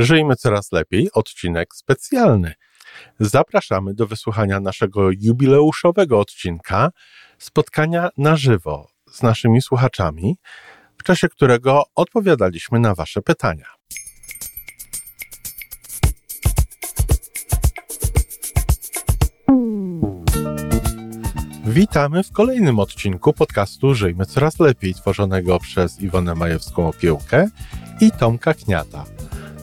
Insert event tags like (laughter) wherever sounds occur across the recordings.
Żyjmy coraz lepiej, odcinek specjalny. Zapraszamy do wysłuchania naszego jubileuszowego odcinka spotkania na żywo z naszymi słuchaczami, w czasie którego odpowiadaliśmy na Wasze pytania. Witamy w kolejnym odcinku podcastu Żyjmy Coraz Lepiej, tworzonego przez Iwonę Majewską Opiełkę i Tomka Kniata.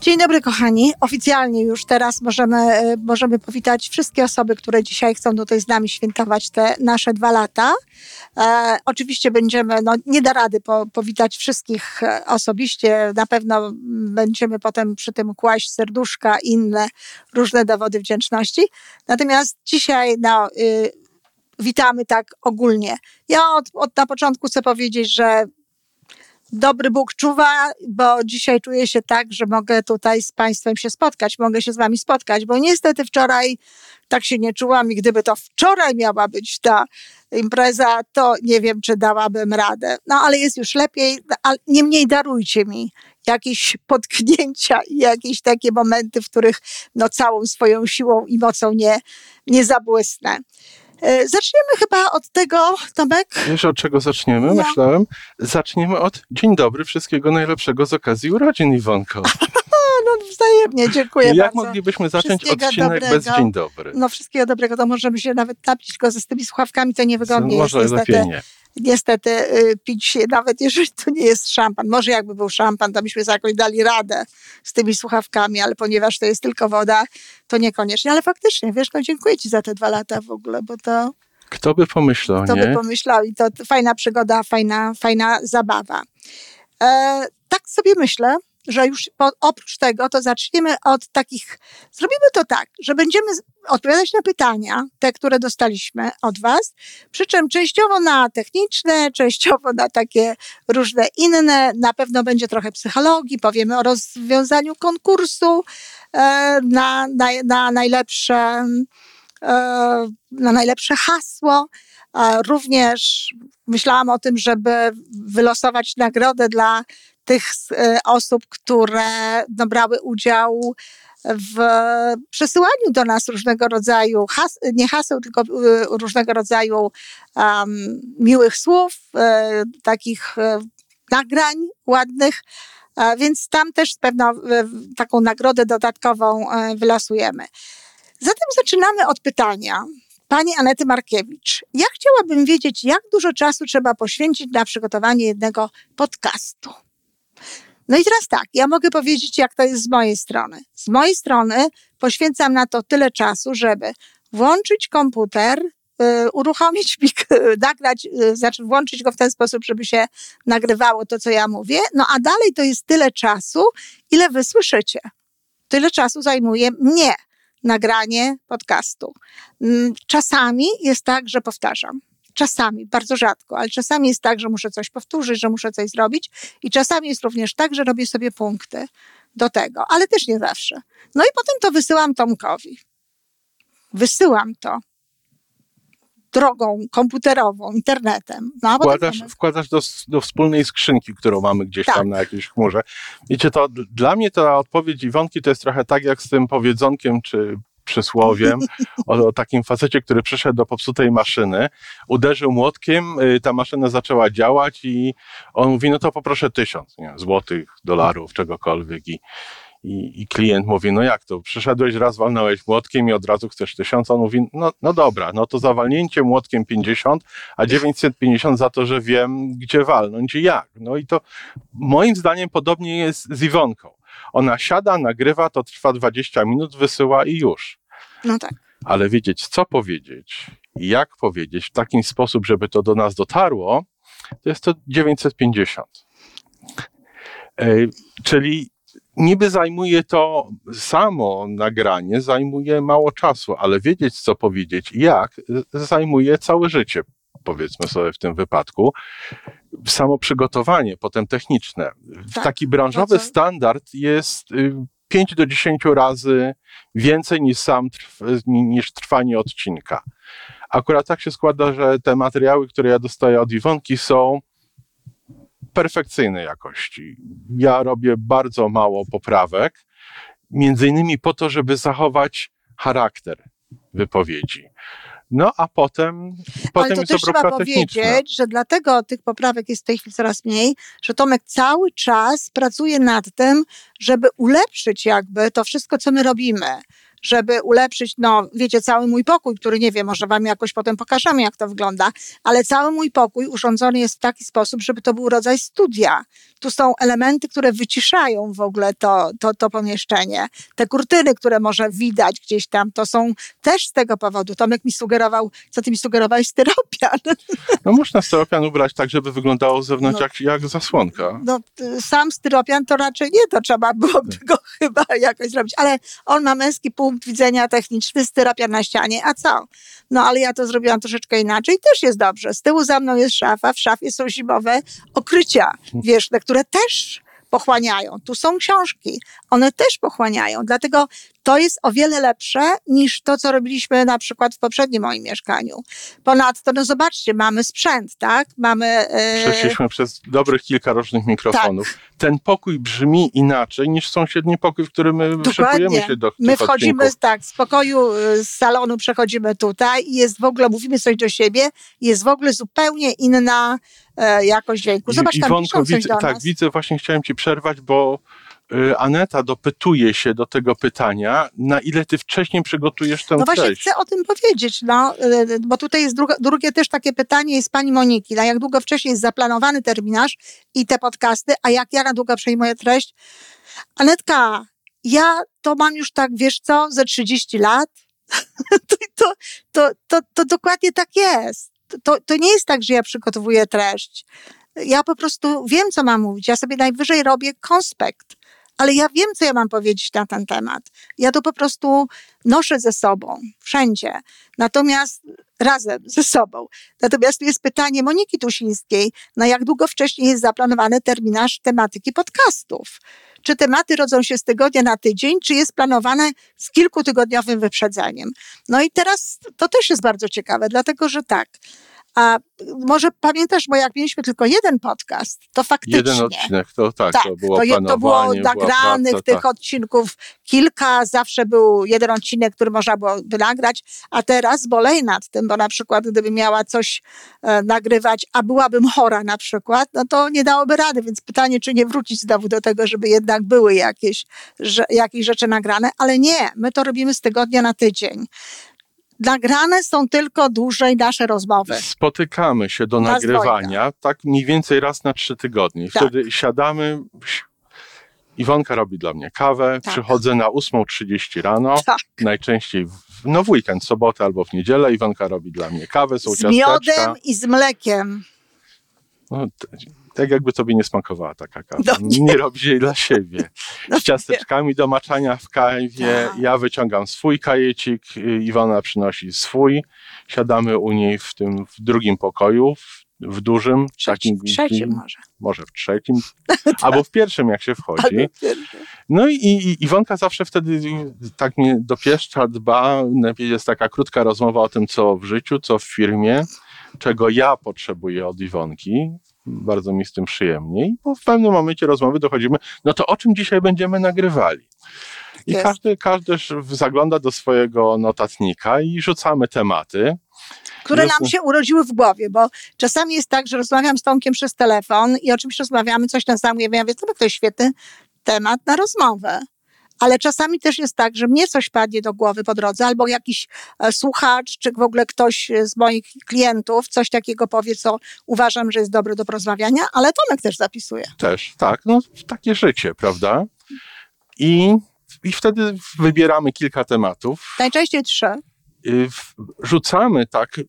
Dzień dobry, kochani. Oficjalnie już teraz możemy, e, możemy powitać wszystkie osoby, które dzisiaj chcą tutaj z nami świętować te nasze dwa lata. E, oczywiście będziemy, no nie da rady po, powitać wszystkich e, osobiście. Na pewno będziemy potem przy tym kłaść serduszka, inne różne dowody wdzięczności. Natomiast dzisiaj, no, y, witamy tak ogólnie. Ja od, od na początku chcę powiedzieć, że dobry Bóg czuwa, bo dzisiaj czuję się tak, że mogę tutaj z Państwem się spotkać, mogę się z Wami spotkać, bo niestety wczoraj tak się nie czułam i gdyby to wczoraj miała być ta impreza, to nie wiem, czy dałabym radę. No ale jest już lepiej, ale niemniej darujcie mi jakieś potknięcia i jakieś takie momenty, w których no całą swoją siłą i mocą nie, nie zabłysnę. E, zaczniemy chyba od tego, Tomek. Wiesz, od czego zaczniemy? No. Myślałem. Zaczniemy od dzień dobry, wszystkiego najlepszego z okazji urodzin, Iwonko. (laughs) no wzajemnie, dziękuję Jak bardzo. moglibyśmy zacząć odcinek dobrego. bez dzień dobry? No wszystkiego dobrego, to możemy się nawet go ze z tymi słuchawkami, to niewygodnie no, może jest niestety. Nie niestety y, pić nawet jeżeli to nie jest szampan. Może jakby był szampan, to byśmy jakoś dali radę z tymi słuchawkami, ale ponieważ to jest tylko woda, to niekoniecznie. Ale faktycznie, wiesz, no dziękuję Ci za te dwa lata w ogóle, bo to... Kto by pomyślał, Kto nie? by pomyślał i to fajna przygoda, fajna, fajna zabawa. E, tak sobie myślę, że już po, oprócz tego to zaczniemy od takich, zrobimy to tak, że będziemy odpowiadać na pytania, te, które dostaliśmy od Was, przy czym częściowo na techniczne, częściowo na takie różne inne, na pewno będzie trochę psychologii, powiemy o rozwiązaniu konkursu e, na, na, na najlepsze e, na najlepsze hasło. Również myślałam o tym, żeby wylosować nagrodę dla tych e, osób, które brały udział w przesyłaniu do nas różnego rodzaju, has, nie haseł, tylko e, różnego rodzaju um, miłych słów, e, takich nagrań ładnych. Więc tam też pewną taką nagrodę dodatkową wylasujemy. Zatem zaczynamy od pytania. Pani Anety Markiewicz, ja chciałabym wiedzieć, jak dużo czasu trzeba poświęcić na przygotowanie jednego podcastu. No i teraz tak, ja mogę powiedzieć, jak to jest z mojej strony. Z mojej strony poświęcam na to tyle czasu, żeby włączyć komputer, y, uruchomić, (laughs) nagrać, y, znaczy włączyć go w ten sposób, żeby się nagrywało to, co ja mówię. No a dalej to jest tyle czasu, ile wy słyszycie. Tyle czasu zajmuje mnie nagranie podcastu. Mm, czasami jest tak, że powtarzam. Czasami, bardzo rzadko, ale czasami jest tak, że muszę coś powtórzyć, że muszę coś zrobić i czasami jest również tak, że robię sobie punkty do tego, ale też nie zawsze. No i potem to wysyłam Tomkowi. Wysyłam to drogą komputerową, internetem. No, wkładasz, wkładasz do, do wspólnej skrzynki, którą mamy gdzieś tak. tam na jakiejś chmurze. Wiecie, to dla mnie ta odpowiedź Iwonki to jest trochę tak jak z tym powiedzonkiem, czy przysłowiem o, o, takim facecie, który przyszedł do popsutej maszyny, uderzył młotkiem, y, ta maszyna zaczęła działać i on mówi, no to poproszę tysiąc nie, złotych, dolarów, czegokolwiek i i, I, klient mówi, no jak to, przyszedłeś raz, walnąłeś młotkiem i od razu chcesz tysiąc. On mówi, no, no dobra, no to za walnięcie młotkiem 50, a 950 za to, że wiem, gdzie walnąć i jak. No i to moim zdaniem podobnie jest z Iwonką. Ona siada, nagrywa, to trwa 20 minut, wysyła i już. No tak. Ale wiedzieć, co powiedzieć i jak powiedzieć w taki sposób, żeby to do nas dotarło, to jest to 950. Czyli niby zajmuje to samo nagranie, zajmuje mało czasu, ale wiedzieć, co powiedzieć i jak, zajmuje całe życie, powiedzmy sobie w tym wypadku. Samo przygotowanie, potem techniczne. Tak, Taki branżowy standard jest 5 y, do 10 razy więcej niż sam trw, niż trwanie odcinka. Akurat tak się składa, że te materiały, które ja dostaję od Iwonki są perfekcyjnej jakości. Ja robię bardzo mało poprawek, między innymi po to, żeby zachować charakter wypowiedzi. No a potem, potem Ale to też trzeba powiedzieć, że dlatego tych poprawek jest w tej chwili coraz mniej, że Tomek cały czas pracuje nad tym, żeby ulepszyć jakby to wszystko, co my robimy żeby ulepszyć, no wiecie, cały mój pokój, który nie wiem, może wam jakoś potem pokażemy, jak to wygląda, ale cały mój pokój urządzony jest w taki sposób, żeby to był rodzaj studia. Tu są elementy, które wyciszają w ogóle to, to, to pomieszczenie. Te kurtyny, które może widać gdzieś tam, to są też z tego powodu. Tomek mi sugerował, co ty mi sugerowałeś, styropian. (laughs) No można styropian ubrać tak, żeby wyglądało z zewnątrz no, jak, jak zasłonka. No sam styropian to raczej nie, to trzeba byłoby go (laughs) chyba jakoś zrobić, ale on ma męski pół punkt widzenia techniczny, styropian na ścianie, a co? No ale ja to zrobiłam troszeczkę inaczej i też jest dobrze. Z tyłu za mną jest szafa, w szafie są zimowe okrycia wierzchne, które też pochłaniają. Tu są książki, one też pochłaniają. Dlatego to jest o wiele lepsze niż to, co robiliśmy na przykład w poprzednim moim mieszkaniu. Ponadto, no zobaczcie, mamy sprzęt, tak? Mamy. Yy... Przeszliśmy przez dobrych kilka różnych mikrofonów. Tak. Ten pokój brzmi inaczej niż sąsiedni pokój, w którym my Dokładnie. się do My wchodzimy, odcinków. tak, z pokoju, y, z salonu przechodzimy tutaj i jest w ogóle, mówimy coś do siebie, jest w ogóle zupełnie inna e, jakość dźwięku. Zobacz, tam Iwonko, widzę, Tak, widzę, właśnie chciałem ci przerwać, bo Aneta dopytuje się do tego pytania, na ile ty wcześniej przygotujesz tę No właśnie treść. chcę o tym powiedzieć, no, y, bo tutaj jest druga, drugie też takie pytanie jest pani Moniki, na jak długo wcześniej jest zaplanowany terminarz i te podcasty, a jak ja na długo przejmuję treść? Anetka, ja to mam już tak, wiesz co, ze 30 lat. (laughs) to, to, to, to, to dokładnie tak jest. To, to nie jest tak, że ja przygotowuję treść. Ja po prostu wiem, co mam mówić. Ja sobie najwyżej robię konspekt ale ja wiem, co ja mam powiedzieć na ten temat. Ja to po prostu noszę ze sobą, wszędzie. Natomiast razem ze sobą. Natomiast tu jest pytanie Moniki Tusińskiej, na jak długo wcześniej jest zaplanowany terminarz tematyki podcastów? Czy tematy rodzą się z tygodnia na tydzień, czy jest planowane z kilkutygodniowym wyprzedzeniem? No i teraz to też jest bardzo ciekawe, dlatego że tak, a może pamiętasz, bo jak mieliśmy tylko jeden podcast, to faktycznie. Jeden odcinek, to tak, tak to było to, to było nagranych praca, tych tak. odcinków kilka, zawsze był jeden odcinek, który można było nagrać, a teraz bolej nad tym, bo na przykład gdybym miała coś e, nagrywać, a byłabym chora na przykład, no to nie dałoby rady, więc pytanie, czy nie wrócić znowu do tego, żeby jednak były jakieś, że, jakieś rzeczy nagrane, ale nie, my to robimy z tygodnia na tydzień nagrane są tylko dłużej nasze rozmowy. Spotykamy się do nagrywania tak mniej więcej raz na trzy tygodnie. Tak. Wtedy siadamy, Iwonka robi dla mnie kawę, tak. przychodzę na 8.30 rano, tak. najczęściej w, no w weekend, sobotę albo w niedzielę. Iwonka robi dla mnie kawę, są z miodem i z mlekiem. No, tak jakby tobie nie smakowała taka kawa. No nie. nie robisz jej dla siebie. No z ciasteczkami do maczania w kawie. Tak. Ja wyciągam swój kajecik, Iwona przynosi swój. Siadamy u niej w tym w drugim pokoju, w, w dużym. Trzecim, takim, trzecim może. Może w trzecim, (laughs) albo w pierwszym jak się wchodzi. No i, i Iwonka zawsze wtedy tak mnie dopieszcza, dba. Jest taka krótka rozmowa o tym, co w życiu, co w firmie czego ja potrzebuję od Iwonki, bardzo mi z tym przyjemniej, bo w pewnym momencie rozmowy dochodzimy, no to o czym dzisiaj będziemy nagrywali? I każdy, każdy zagląda do swojego notatnika i rzucamy tematy. Które nam się urodziły w głowie, bo czasami jest tak, że rozmawiam z Tomkiem przez telefon i oczywiście rozmawiamy, coś nas zajmuje, ja mówię, to jest świetny temat na rozmowę ale czasami też jest tak, że mnie coś padnie do głowy po drodze, albo jakiś e, słuchacz, czy w ogóle ktoś z moich klientów coś takiego powie, co uważam, że jest dobre do porozmawiania, ale Tomek też zapisuje. Też, tak. No, takie życie, prawda? I, i wtedy wybieramy kilka tematów. Najczęściej trzy rzucamy tak,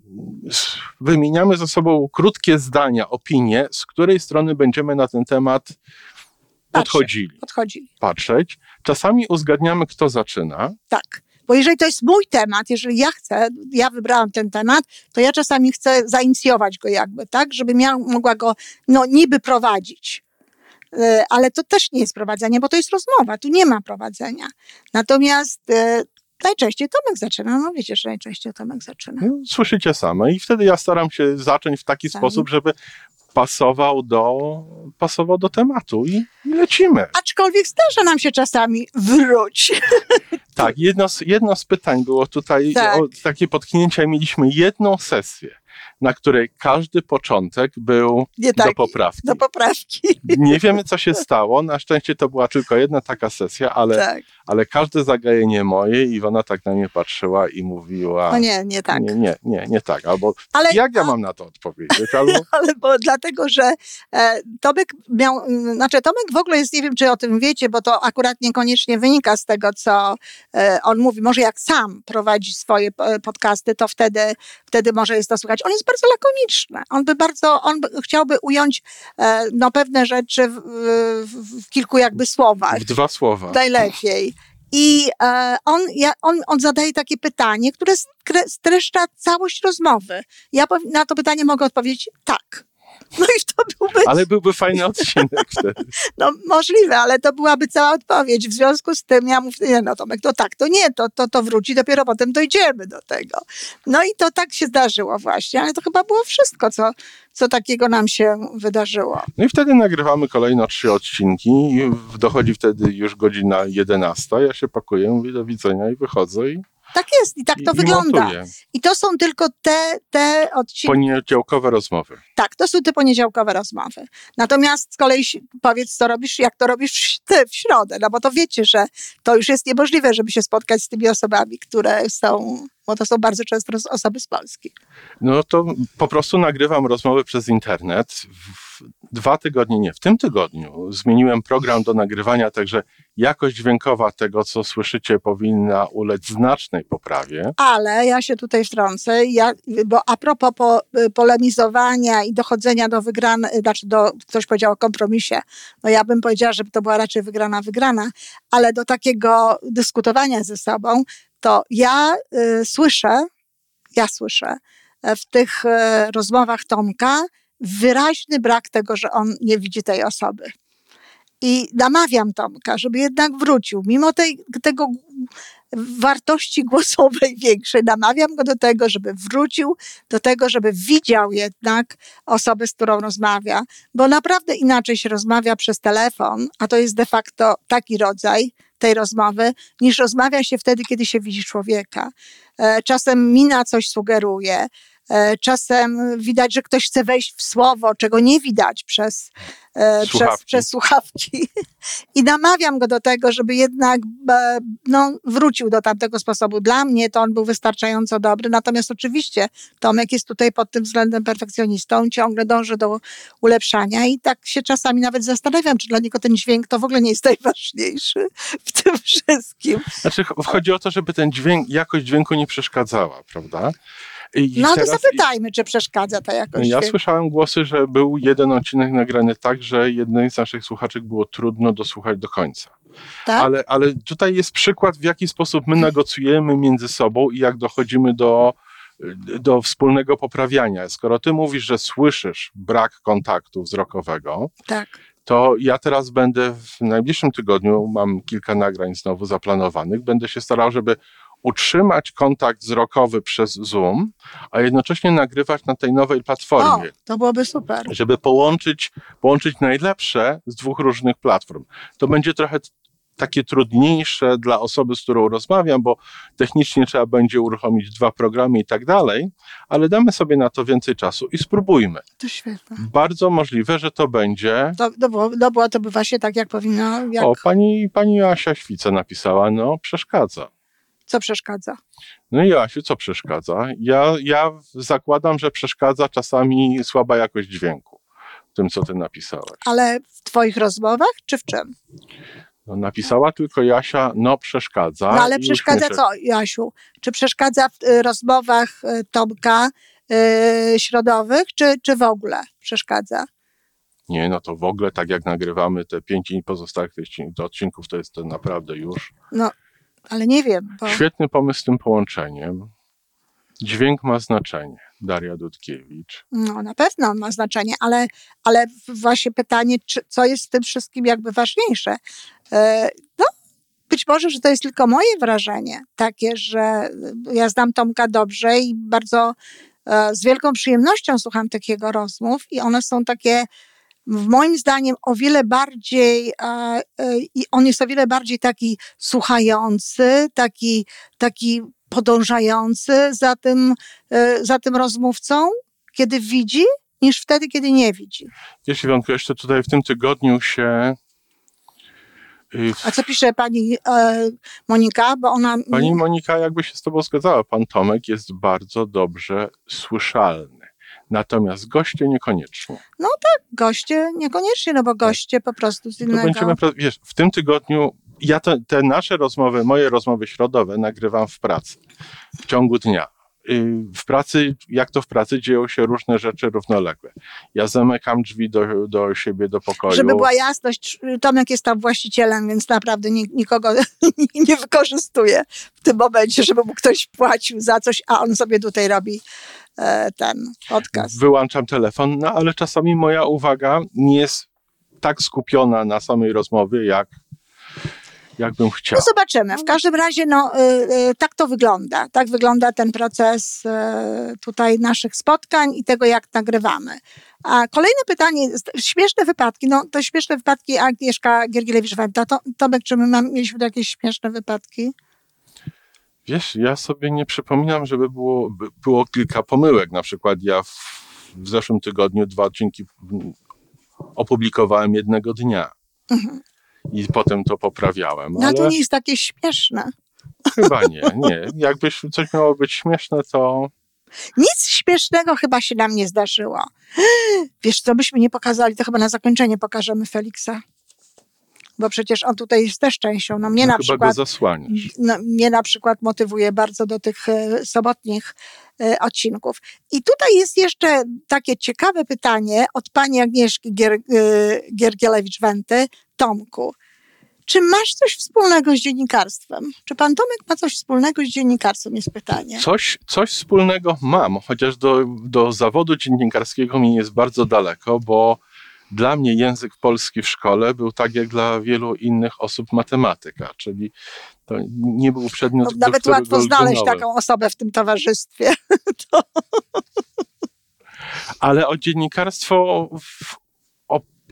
wymieniamy ze sobą krótkie zdania, opinie, z której strony będziemy na ten temat podchodzili. podchodzili. Patrzeć. Czasami uzgadniamy, kto zaczyna. Tak. Bo jeżeli to jest mój temat, jeżeli ja chcę, ja wybrałam ten temat, to ja czasami chcę zainicjować go jakby, tak? Żeby ja mogła go, no niby prowadzić. E, ale to też nie jest prowadzenie, bo to jest rozmowa, tu nie ma prowadzenia. Natomiast e, najczęściej Tomek zaczyna, no wiecie, że najczęściej Tomek zaczyna. No, słyszycie same i wtedy ja staram się zacząć w taki Tak. sposób, żeby pasował do, pasował do tematu i, i lecimy. Aczkolwiek zdarza nam się czasami wróć. (laughs) Tak, jedno z, jedno z pytań było tutaj, Tak. o, takie potknięcia, mieliśmy jedną sesję, na której każdy początek był do poprawki. do poprawki. Nie wiemy, co się stało. Na szczęście to była tylko jedna taka sesja, ale, Tak. Ale każde zagajenie moje, Iwona tak na mnie patrzyła i mówiła. No nie, nie tak. Nie, nie, nie, nie tak. Albo Ale, jak ja mam na to odpowiedzieć? Albo (laughs) ale bo dlatego, że e, Tomek miał, mm, znaczy Tomek w ogóle jest, nie wiem czy o tym wiecie, bo to akurat niekoniecznie wynika z tego, co e, on mówi. Może jak sam prowadzi swoje e, podcasty, to wtedy, wtedy może jest to słychać. On jest bardzo lakoniczny. On by bardzo, on by, chciałby ująć e, no, pewne rzeczy w, w, w kilku jakby słowach. w dwa słowa. Najlepiej. I e, on, ja, on, on zadaje takie pytanie, które streszcza całość rozmowy. Ja na to pytanie mogę odpowiedzieć tak. No i to byłby, Ale byłby fajny odcinek wtedy. no możliwe, ale to byłaby cała odpowiedź. W związku z tym ja mówię, nie no Tomek, to tak, to nie, to, to, to wróci, dopiero potem dojdziemy do tego. No i to tak się zdarzyło właśnie, ale to chyba było wszystko, co, co takiego nam się wydarzyło. No i wtedy nagrywamy kolejno trzy odcinki. i Dochodzi wtedy już godzina 11. Ja się pakuję, mówię do widzenia i wychodzę i, Tak jest i tak to i, wygląda. i to są tylko te, te odcinki. Poniedziałkowe rozmowy. Tak, to są te poniedziałkowe rozmowy. Natomiast z kolei powiedz, co robisz, jak to robisz ty, w środę, no bo to wiecie, że to już jest niemożliwe, żeby się spotkać z tymi osobami, które są, bo to są bardzo często osoby z Polski. No to po prostu nagrywam rozmowy przez internet. W dwa tygodnie, nie, w tym tygodniu zmieniłem program do nagrywania, także jakość dźwiękowa tego, co słyszycie, powinna ulec znacznej poprawie. Ale ja się tutaj wtrącę, ja, bo a propos po, polemizowania i dochodzenia do wygranej, znaczy do, ktoś powiedział o kompromisie, no ja bym powiedziała, żeby to była raczej wygrana, wygrana, ale do takiego dyskutowania ze sobą, to ja y, słyszę, ja słyszę e, w tych e, rozmowach Tomka wyraźny brak tego, że on nie widzi tej osoby. I namawiam Tomka, żeby jednak wrócił, mimo tej, tego wartości głosowej większej. Namawiam go do tego, żeby wrócił, do tego, żeby widział jednak osobę, z którą rozmawia, bo naprawdę inaczej się rozmawia przez telefon, a to jest de facto taki rodzaj tej rozmowy, niż rozmawia się wtedy, kiedy się widzi człowieka. E, Czasem mina coś sugeruje, czasem widać, że ktoś chce wejść w słowo, czego nie widać przez, e, przez, Słuchawki. przez słuchawki. (laughs) I namawiam go do tego, żeby jednak e, no, wrócił do tamtego sposobu. Dla mnie to on był wystarczająco dobry, natomiast oczywiście Tomek jest tutaj pod tym względem perfekcjonistą, ciągle dąży do ulepszania i tak się czasami nawet zastanawiam, czy dla niego ten dźwięk to w ogóle nie jest (laughs) najważniejszy w tym wszystkim. Znaczy, ch- chodzi o to, żeby ten dźwięk, jakość dźwięku nie przeszkadzała, prawda? I No to teraz- zapytajmy, czy przeszkadza ta jakość Ja słyszałem głosy, że był jeden odcinek nagrany tak, że jednej z naszych słuchaczek było trudno dosłuchać do końca. Tak? Ale, ale tutaj jest przykład, w jaki sposób my negocjujemy między sobą i jak dochodzimy do, do wspólnego poprawiania. Skoro ty mówisz, że słyszysz brak kontaktu wzrokowego, tak. to ja teraz będę w najbliższym tygodniu, mam kilka nagrań znowu zaplanowanych, będę się starał, żeby utrzymać kontakt wzrokowy przez Zoom, a jednocześnie nagrywać na tej nowej O, platformie, to byłoby super. żeby połączyć, połączyć najlepsze z dwóch różnych platform. To będzie trochę takie trudniejsze dla osoby, z którą rozmawiam, bo technicznie trzeba będzie uruchomić dwa programy i tak dalej, ale damy sobie na to więcej czasu i spróbujmy. To świetne. Bardzo możliwe, że to będzie To, to, było, to było to by właśnie tak, jak powinno, jak, O, pani, pani Asia Świca napisała, no przeszkadza. Co przeszkadza. No i Asiu, co przeszkadza? Ja, ja zakładam, że przeszkadza czasami słaba jakość dźwięku. w Tym, co ty napisałeś. Ale w twoich rozmowach, czy w czym? No, napisała tylko Jasia, no przeszkadza. No ale przeszkadza co, Jasiu? Czy przeszkadza w y, rozmowach y, Tomka y, środowych, czy, czy w ogóle przeszkadza? Nie, no to w ogóle tak jak nagrywamy te pięć pozostałych odcinków, to jest to naprawdę już. No, ale nie wiem. Bo... Świetny pomysł z tym połączeniem. Dźwięk ma znaczenie. Daria Dudkiewicz. No, na pewno ma znaczenie, ale, ale właśnie pytanie, czy, co jest w tym wszystkim jakby ważniejsze. E, no, być może, że to jest tylko moje wrażenie, takie, że ja znam Tomka dobrze i bardzo e, z wielką przyjemnością słucham takiego rozmów i one są takie w moim zdaniem o wiele bardziej e, i on jest o wiele bardziej taki słuchający, taki, taki podążający za tym, e, za tym rozmówcą, kiedy widzi, niż wtedy, kiedy nie widzi. Wiesz, Iwonko, jeszcze tutaj w tym tygodniu się y, a co pisze pani e, Monika? Bo ona... Pani Monika jakby się z tobą zgadzała. Pan Tomek jest bardzo dobrze słyszalny. Natomiast goście niekoniecznie. No tak, goście niekoniecznie, no bo goście po prostu z innego... będziemy, wiesz, w tym tygodniu ja te, te nasze rozmowy, moje rozmowy środowe nagrywam w pracy, w ciągu dnia. Y, w pracy, jak to w pracy, dzieją się różne rzeczy równolegle. Ja zamykam drzwi do, do siebie, do pokoju. Żeby była jasność, Tomek jest tam właścicielem, więc naprawdę nikogo (laughs) nie wykorzystuje w tym momencie, żeby mu ktoś płacił za coś, a on sobie tutaj robi ten podcast. Wyłączam telefon, no ale czasami moja uwaga nie jest tak skupiona na samej rozmowie, jak jakbym chciał. No zobaczymy. W każdym razie no, y, y, tak to wygląda. Tak wygląda ten proces y, tutaj naszych spotkań i tego, jak nagrywamy. A kolejne pytanie, śmieszne wypadki. No to śmieszne wypadki Agnieszka Giergielewicz-Wenta. To, Tomek, czy my mam, mieliśmy jakieś śmieszne wypadki? Wiesz, ja sobie nie przypominam, żeby było, było kilka pomyłek. Na przykład ja w, w zeszłym tygodniu dwa odcinki opublikowałem jednego dnia. Mhm i potem to poprawiałem. No ale... to nie jest takie śmieszne. Chyba nie, nie. Jakbyś coś miało być śmieszne, to. Nic śmiesznego chyba się nam nie zdarzyło. Wiesz, co byśmy nie pokazali, to chyba na zakończenie pokażemy Feliksa. Bo przecież on tutaj jest też częścią. No mnie no na przykład. No, mnie na przykład motywuje bardzo do tych e, sobotnich e, odcinków. I tutaj jest jeszcze takie ciekawe pytanie od pani Agnieszki Gier, e, Giergielewicz-Wenty. Tomku, czy masz coś wspólnego z dziennikarstwem? Czy pan Tomek ma coś wspólnego z dziennikarstwem, jest pytanie. Coś, coś wspólnego mam, chociaż do, do zawodu dziennikarskiego mi jest bardzo daleko, bo dla mnie język polski w szkole był tak jak dla wielu innych osób matematyka, czyli to nie był przedmiot, no, Nawet łatwo znaleźć taką osobę w tym towarzystwie. (laughs) to... Ale o dziennikarstwo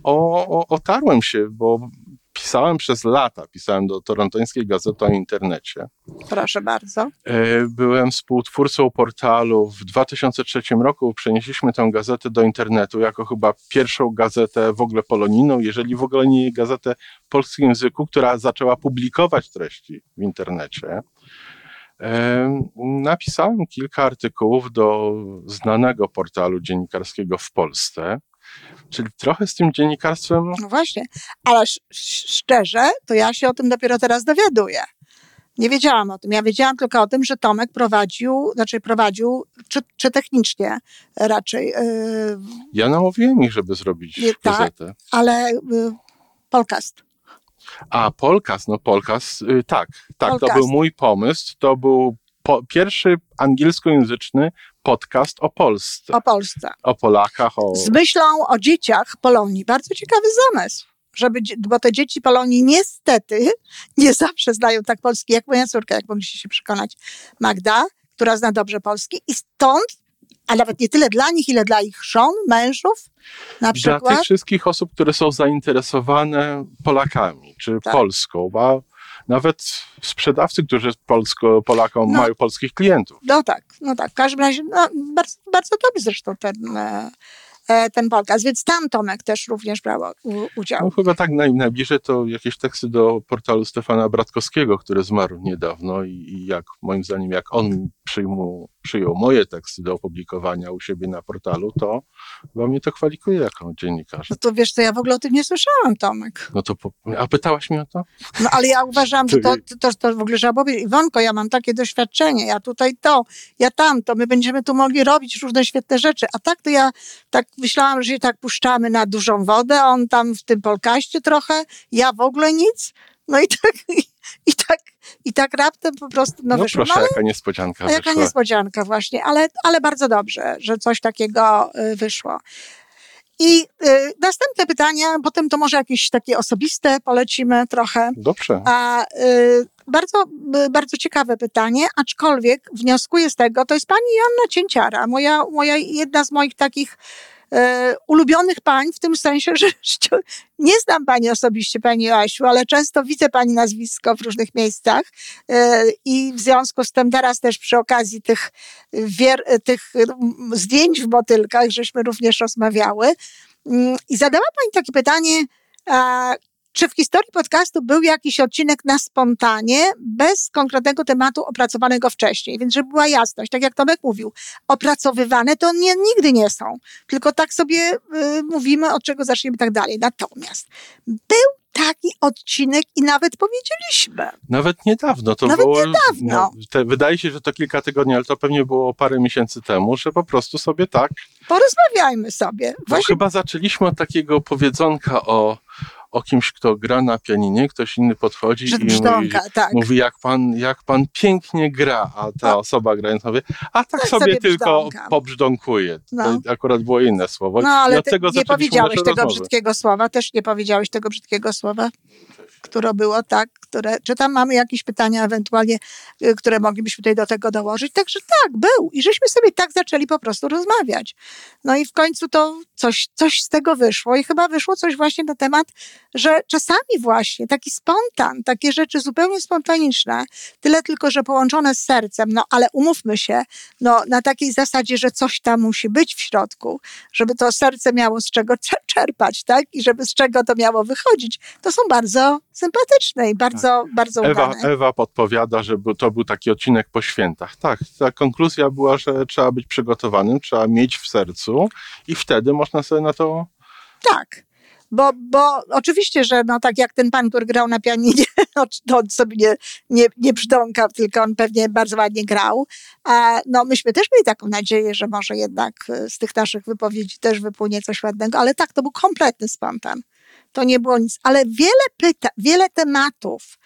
o, otarłem się, bo pisałem przez lata, pisałem do torontońskiej gazety o internecie. Proszę bardzo. E, byłem współtwórcą portalu. W 2003 roku przenieśliśmy tę gazetę do internetu jako chyba pierwszą gazetę w ogóle polonijną, jeżeli w ogóle nie gazetę w polskim języku, która zaczęła publikować treści w internecie. E, napisałem kilka artykułów do znanego portalu dziennikarskiego w Polsce. Czyli trochę z tym dziennikarstwem. No właśnie, ale szczerze, to ja się o tym dopiero teraz dowiaduję. Nie wiedziałam o tym. Ja wiedziałam tylko o tym, że Tomek prowadził, znaczy prowadził, czy, czy technicznie raczej. Yy, ja namówiłem ich, żeby zrobić nie, gazetę. Tak, ale yy, podcast. A, Polkas, no Polkas, yy, tak, tak, Polcast. to był mój pomysł. To był po, pierwszy angielskojęzyczny podcast o Polsce. O Polsce. O Polakach. O... Z myślą o dzieciach Polonii. Bardzo ciekawy zamysł. Żeby, bo te dzieci Polonii niestety nie zawsze znają tak polski jak moja córka, jak mogliście się przekonać. Magda, która zna dobrze polski i stąd a nawet nie tyle dla nich, ile dla ich żon, mężów na przykład. Dla tych wszystkich osób, które są zainteresowane Polakami czy tak. Polską, bo nawet sprzedawcy, którzy Polsko, Polakom no, mają polskich klientów. No tak, no tak. W każdym razie no, bardzo, bardzo dobrze zresztą ten E, ten podcast, więc tam Tomek też również brał udział. No, chyba tak naj, najbliżej to jakieś teksty do portalu Stefana Bratkowskiego, który zmarł niedawno i, i jak moim zdaniem, jak on przyjmu, przyjął moje teksty do opublikowania u siebie na portalu, to chyba mnie to kwalifikuje jako dziennikarz. No to wiesz, to ja w ogóle o tym nie słyszałam, Tomek. No to, po, a pytałaś mnie o to? No ale ja uważam, że to, to, to w ogóle trzeba powiedzieć. Iwonko, ja mam takie doświadczenie, ja tutaj to, ja tamto, my będziemy tu mogli robić różne świetne rzeczy, a tak to ja tak myślałam, że się tak puszczamy na dużą wodę, on tam w tym polkaście trochę, ja w ogóle nic. No i tak, i, i tak, i tak raptem po prostu no, No wyszło. proszę, No, ale- jaka niespodzianka a jaka wyszła. niespodzianka właśnie, ale, ale bardzo dobrze, że coś takiego y, wyszło. I y, następne pytania, potem to może jakieś takie osobiste polecimy trochę. Dobrze. A y, bardzo, y, bardzo ciekawe pytanie, aczkolwiek wnioskuję z tego, to jest pani Joanna Cięciara, moja, moja jedna z moich takich e, ulubionych pań, w tym sensie, że (laughs) nie znam pani osobiście, pani Joasiu, ale często widzę pani nazwisko w różnych miejscach e, i w związku z tym teraz też przy okazji tych, wier, tych zdjęć w motylkach, żeśmy również rozmawiały. Mm, i zadała pani takie pytanie, a, czy w historii podcastu był jakiś odcinek na spontanie, bez konkretnego tematu opracowanego wcześniej? Więc żeby była jasność, tak jak Tomek mówił, opracowywane to nie, nigdy nie są, tylko tak sobie y, mówimy, od czego zaczniemy i tak dalej. Natomiast był taki odcinek i nawet powiedzieliśmy. Nawet niedawno. To Nawet było, niedawno. No, te, wydaje się, że to kilka tygodni, ale to pewnie było parę miesięcy temu, że po prostu sobie tak. Porozmawiajmy sobie. Właśnie chyba zaczęliśmy od takiego powiedzonka o, o kimś, kto gra na pianinie, ktoś inny podchodzi że i mówi, brzdąka, tak. mówi jak, pan, jak pan pięknie gra, a ta A. osoba grając mówi, a tak, Tak sobie, sobie tylko pobrzdąkuje. No. To akurat było inne słowo. No ale nie powiedziałeś tego rozmowy. brzydkiego słowa, też nie powiedziałeś tego brzydkiego słowa, które było tak, które, czy tam mamy jakieś pytania ewentualnie, y, które moglibyśmy tutaj do tego dołożyć. Także tak, był. I żeśmy sobie tak zaczęli po prostu rozmawiać. No i w końcu to coś, coś z tego wyszło i chyba wyszło coś właśnie na temat, że czasami właśnie taki spontan, takie rzeczy zupełnie spontaniczne, tyle tylko, że połączone z sercem, no ale umówmy się, no na takiej zasadzie, że coś tam musi być w środku, żeby to serce miało z czego cze- czerpać, tak? I żeby z czego to miało wychodzić. To są bardzo sympatyczne i bardzo, bardzo Ewa, udane. Ewa podpowiada, że to był taki odcinek po świętach. Tak, ta konkluzja była, że trzeba być przygotowanym, trzeba mieć w sercu i wtedy można sobie na to Tak. Bo, bo oczywiście, że no tak jak ten pan, który grał na pianinie, (laughs) no, to on sobie nie, nie, nie tylko on pewnie bardzo ładnie grał. A no myśmy też mieli taką nadzieję, że może jednak e, z tych naszych wypowiedzi też wypłynie coś ładnego, ale tak, to był kompletny spontan. To nie było nic, ale wiele pytań, wiele tematów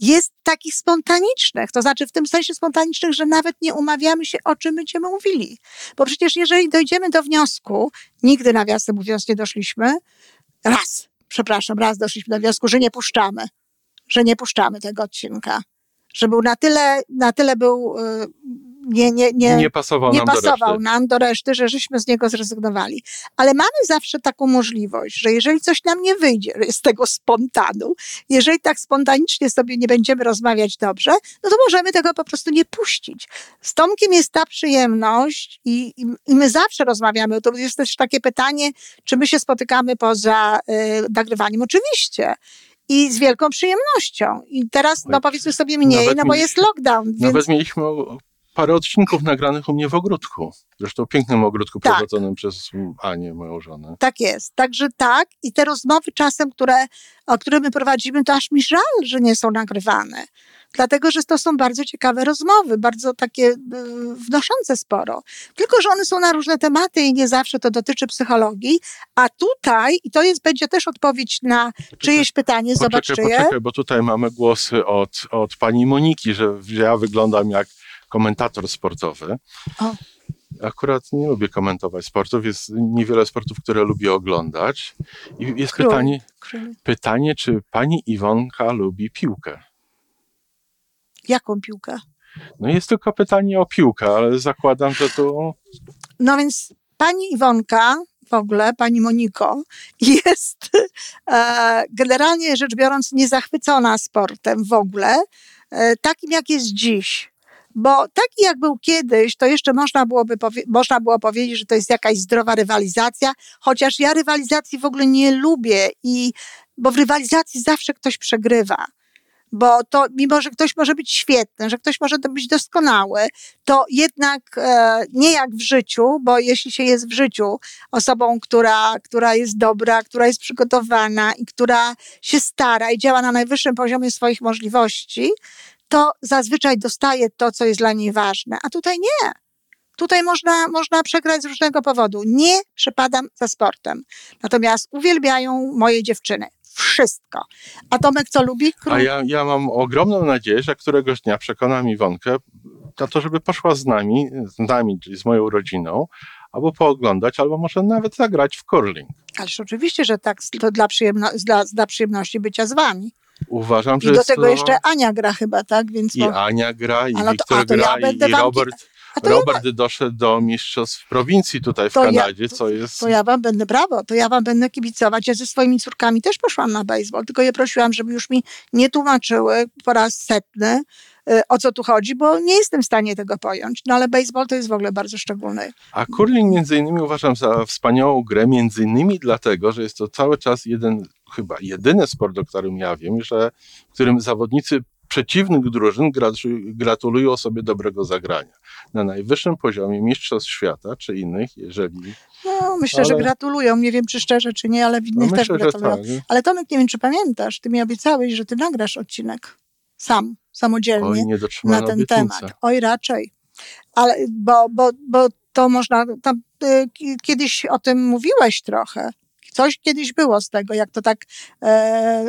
jest takich spontanicznych, to znaczy w tym sensie spontanicznych, że nawet nie umawiamy się, o czym będziemy mówili. Bo przecież jeżeli dojdziemy do wniosku, nigdy nawiasem mówiąc nie doszliśmy, raz, przepraszam, raz doszliśmy do wniosku, że nie puszczamy, że nie puszczamy tego odcinka. Że był na tyle, na tyle był, y, nie, nie, nie, nie pasował nie nam do pasował reszty. nam do reszty, że żeśmy z niego zrezygnowali. Ale mamy zawsze taką możliwość, że jeżeli coś nam nie wyjdzie z tego spontanu, jeżeli tak spontanicznie sobie nie będziemy rozmawiać dobrze, no to możemy tego po prostu nie puścić. Z Tomkiem jest ta przyjemność i, i, i my zawsze rozmawiamy. To jest też takie pytanie, czy my się spotykamy poza y, nagrywaniem. Oczywiście. I z wielką przyjemnością. I teraz, no powiedzmy sobie mniej, Nawet no bo mi- jest lockdown, więc Nawet mieliśmy parę odcinków nagranych u mnie w ogródku. Zresztą pięknym ogródku Tak. prowadzonym przez Anię, moją żonę. Tak jest. Także tak. I te rozmowy czasem, które, o które my prowadzimy, to aż mi żal, że nie są nagrywane. Dlatego, że to są bardzo ciekawe rozmowy, bardzo takie y, wnoszące sporo. Tylko, że one są na różne tematy i nie zawsze to dotyczy psychologii. A tutaj, i to jest, będzie też odpowiedź na czyjeś pytanie, zobacz Poczekaj, czyje. poczekaj, bo tutaj mamy głosy od, od pani Moniki, że ja wyglądam jak komentator sportowy. O. Akurat nie lubię komentować sportów. Jest niewiele sportów, które lubię oglądać. I jest Król. pytanie, pytanie, czy pani Iwonka lubi piłkę? Jaką piłkę? No jest tylko pytanie o piłkę, ale zakładam, że tu No więc pani Iwonka, w ogóle, pani Moniko, (laughs) jest e, generalnie rzecz biorąc niezachwycona sportem w ogóle, e, takim jak jest dziś. Bo taki jak był kiedyś, to jeszcze można, byłoby można było powiedzieć, że to jest jakaś zdrowa rywalizacja, chociaż ja rywalizacji w ogóle nie lubię, i, bo w rywalizacji zawsze ktoś przegrywa. Bo to, mimo że ktoś może być świetny, że ktoś może być doskonały, to jednak e, nie jak w życiu, bo jeśli się jest w życiu osobą, która, która jest dobra, która jest przygotowana i która się stara i działa na najwyższym poziomie swoich możliwości, to zazwyczaj dostaje to, co jest dla niej ważne. A tutaj nie. Tutaj można, można przegrać z różnego powodu. Nie przepadam za sportem. Natomiast uwielbiają moje dziewczyny. Wszystko. A Tomek co lubi? Kró... A ja, ja mam ogromną nadzieję, że któregoś dnia przekonam Iwonkę na to, żeby poszła z nami, z nami, czyli z moją rodziną, albo pooglądać, albo może nawet zagrać w curling. Ależ oczywiście, że tak, to dla, przyjemno, dla, dla przyjemności bycia z wami. Uważam, że I do tego to... jeszcze Ania gra chyba, tak? Więc I Ania gra, i Wiktor gra, ja i, i Robert... Robert ja doszedł do mistrzostw prowincji tutaj w to Kanadzie, ja, to, co jest... To ja wam będę, brawo, to ja wam będę kibicować. Ja ze swoimi córkami też poszłam na baseball, tylko je prosiłam, żeby już mi nie tłumaczyły po raz setny, y, o co tu chodzi, bo nie jestem w stanie tego pojąć. No ale baseball to jest w ogóle bardzo szczególny. A curling między innymi uważam za wspaniałą grę, między innymi dlatego, że jest to cały czas jeden, chyba jedyny sport, o którym ja wiem, że, w którym zawodnicy przeciwnych drużyn gratulują sobie dobrego zagrania. Na najwyższym poziomie mistrzostw świata czy innych, jeżeli... No, myślę, ale... że gratulują. Nie wiem, czy szczerze, czy nie, ale w innych no, też myślę, gratulują. Tak. Ale Tomek, nie wiem, czy pamiętasz, ty mi obiecałeś, że ty nagrasz odcinek sam, samodzielnie Oj, na ten obietnicy. temat. Oj, raczej. Ale, bo, bo, bo to można, tam, y, kiedyś o tym mówiłeś trochę. Coś kiedyś było z tego, jak to tak e,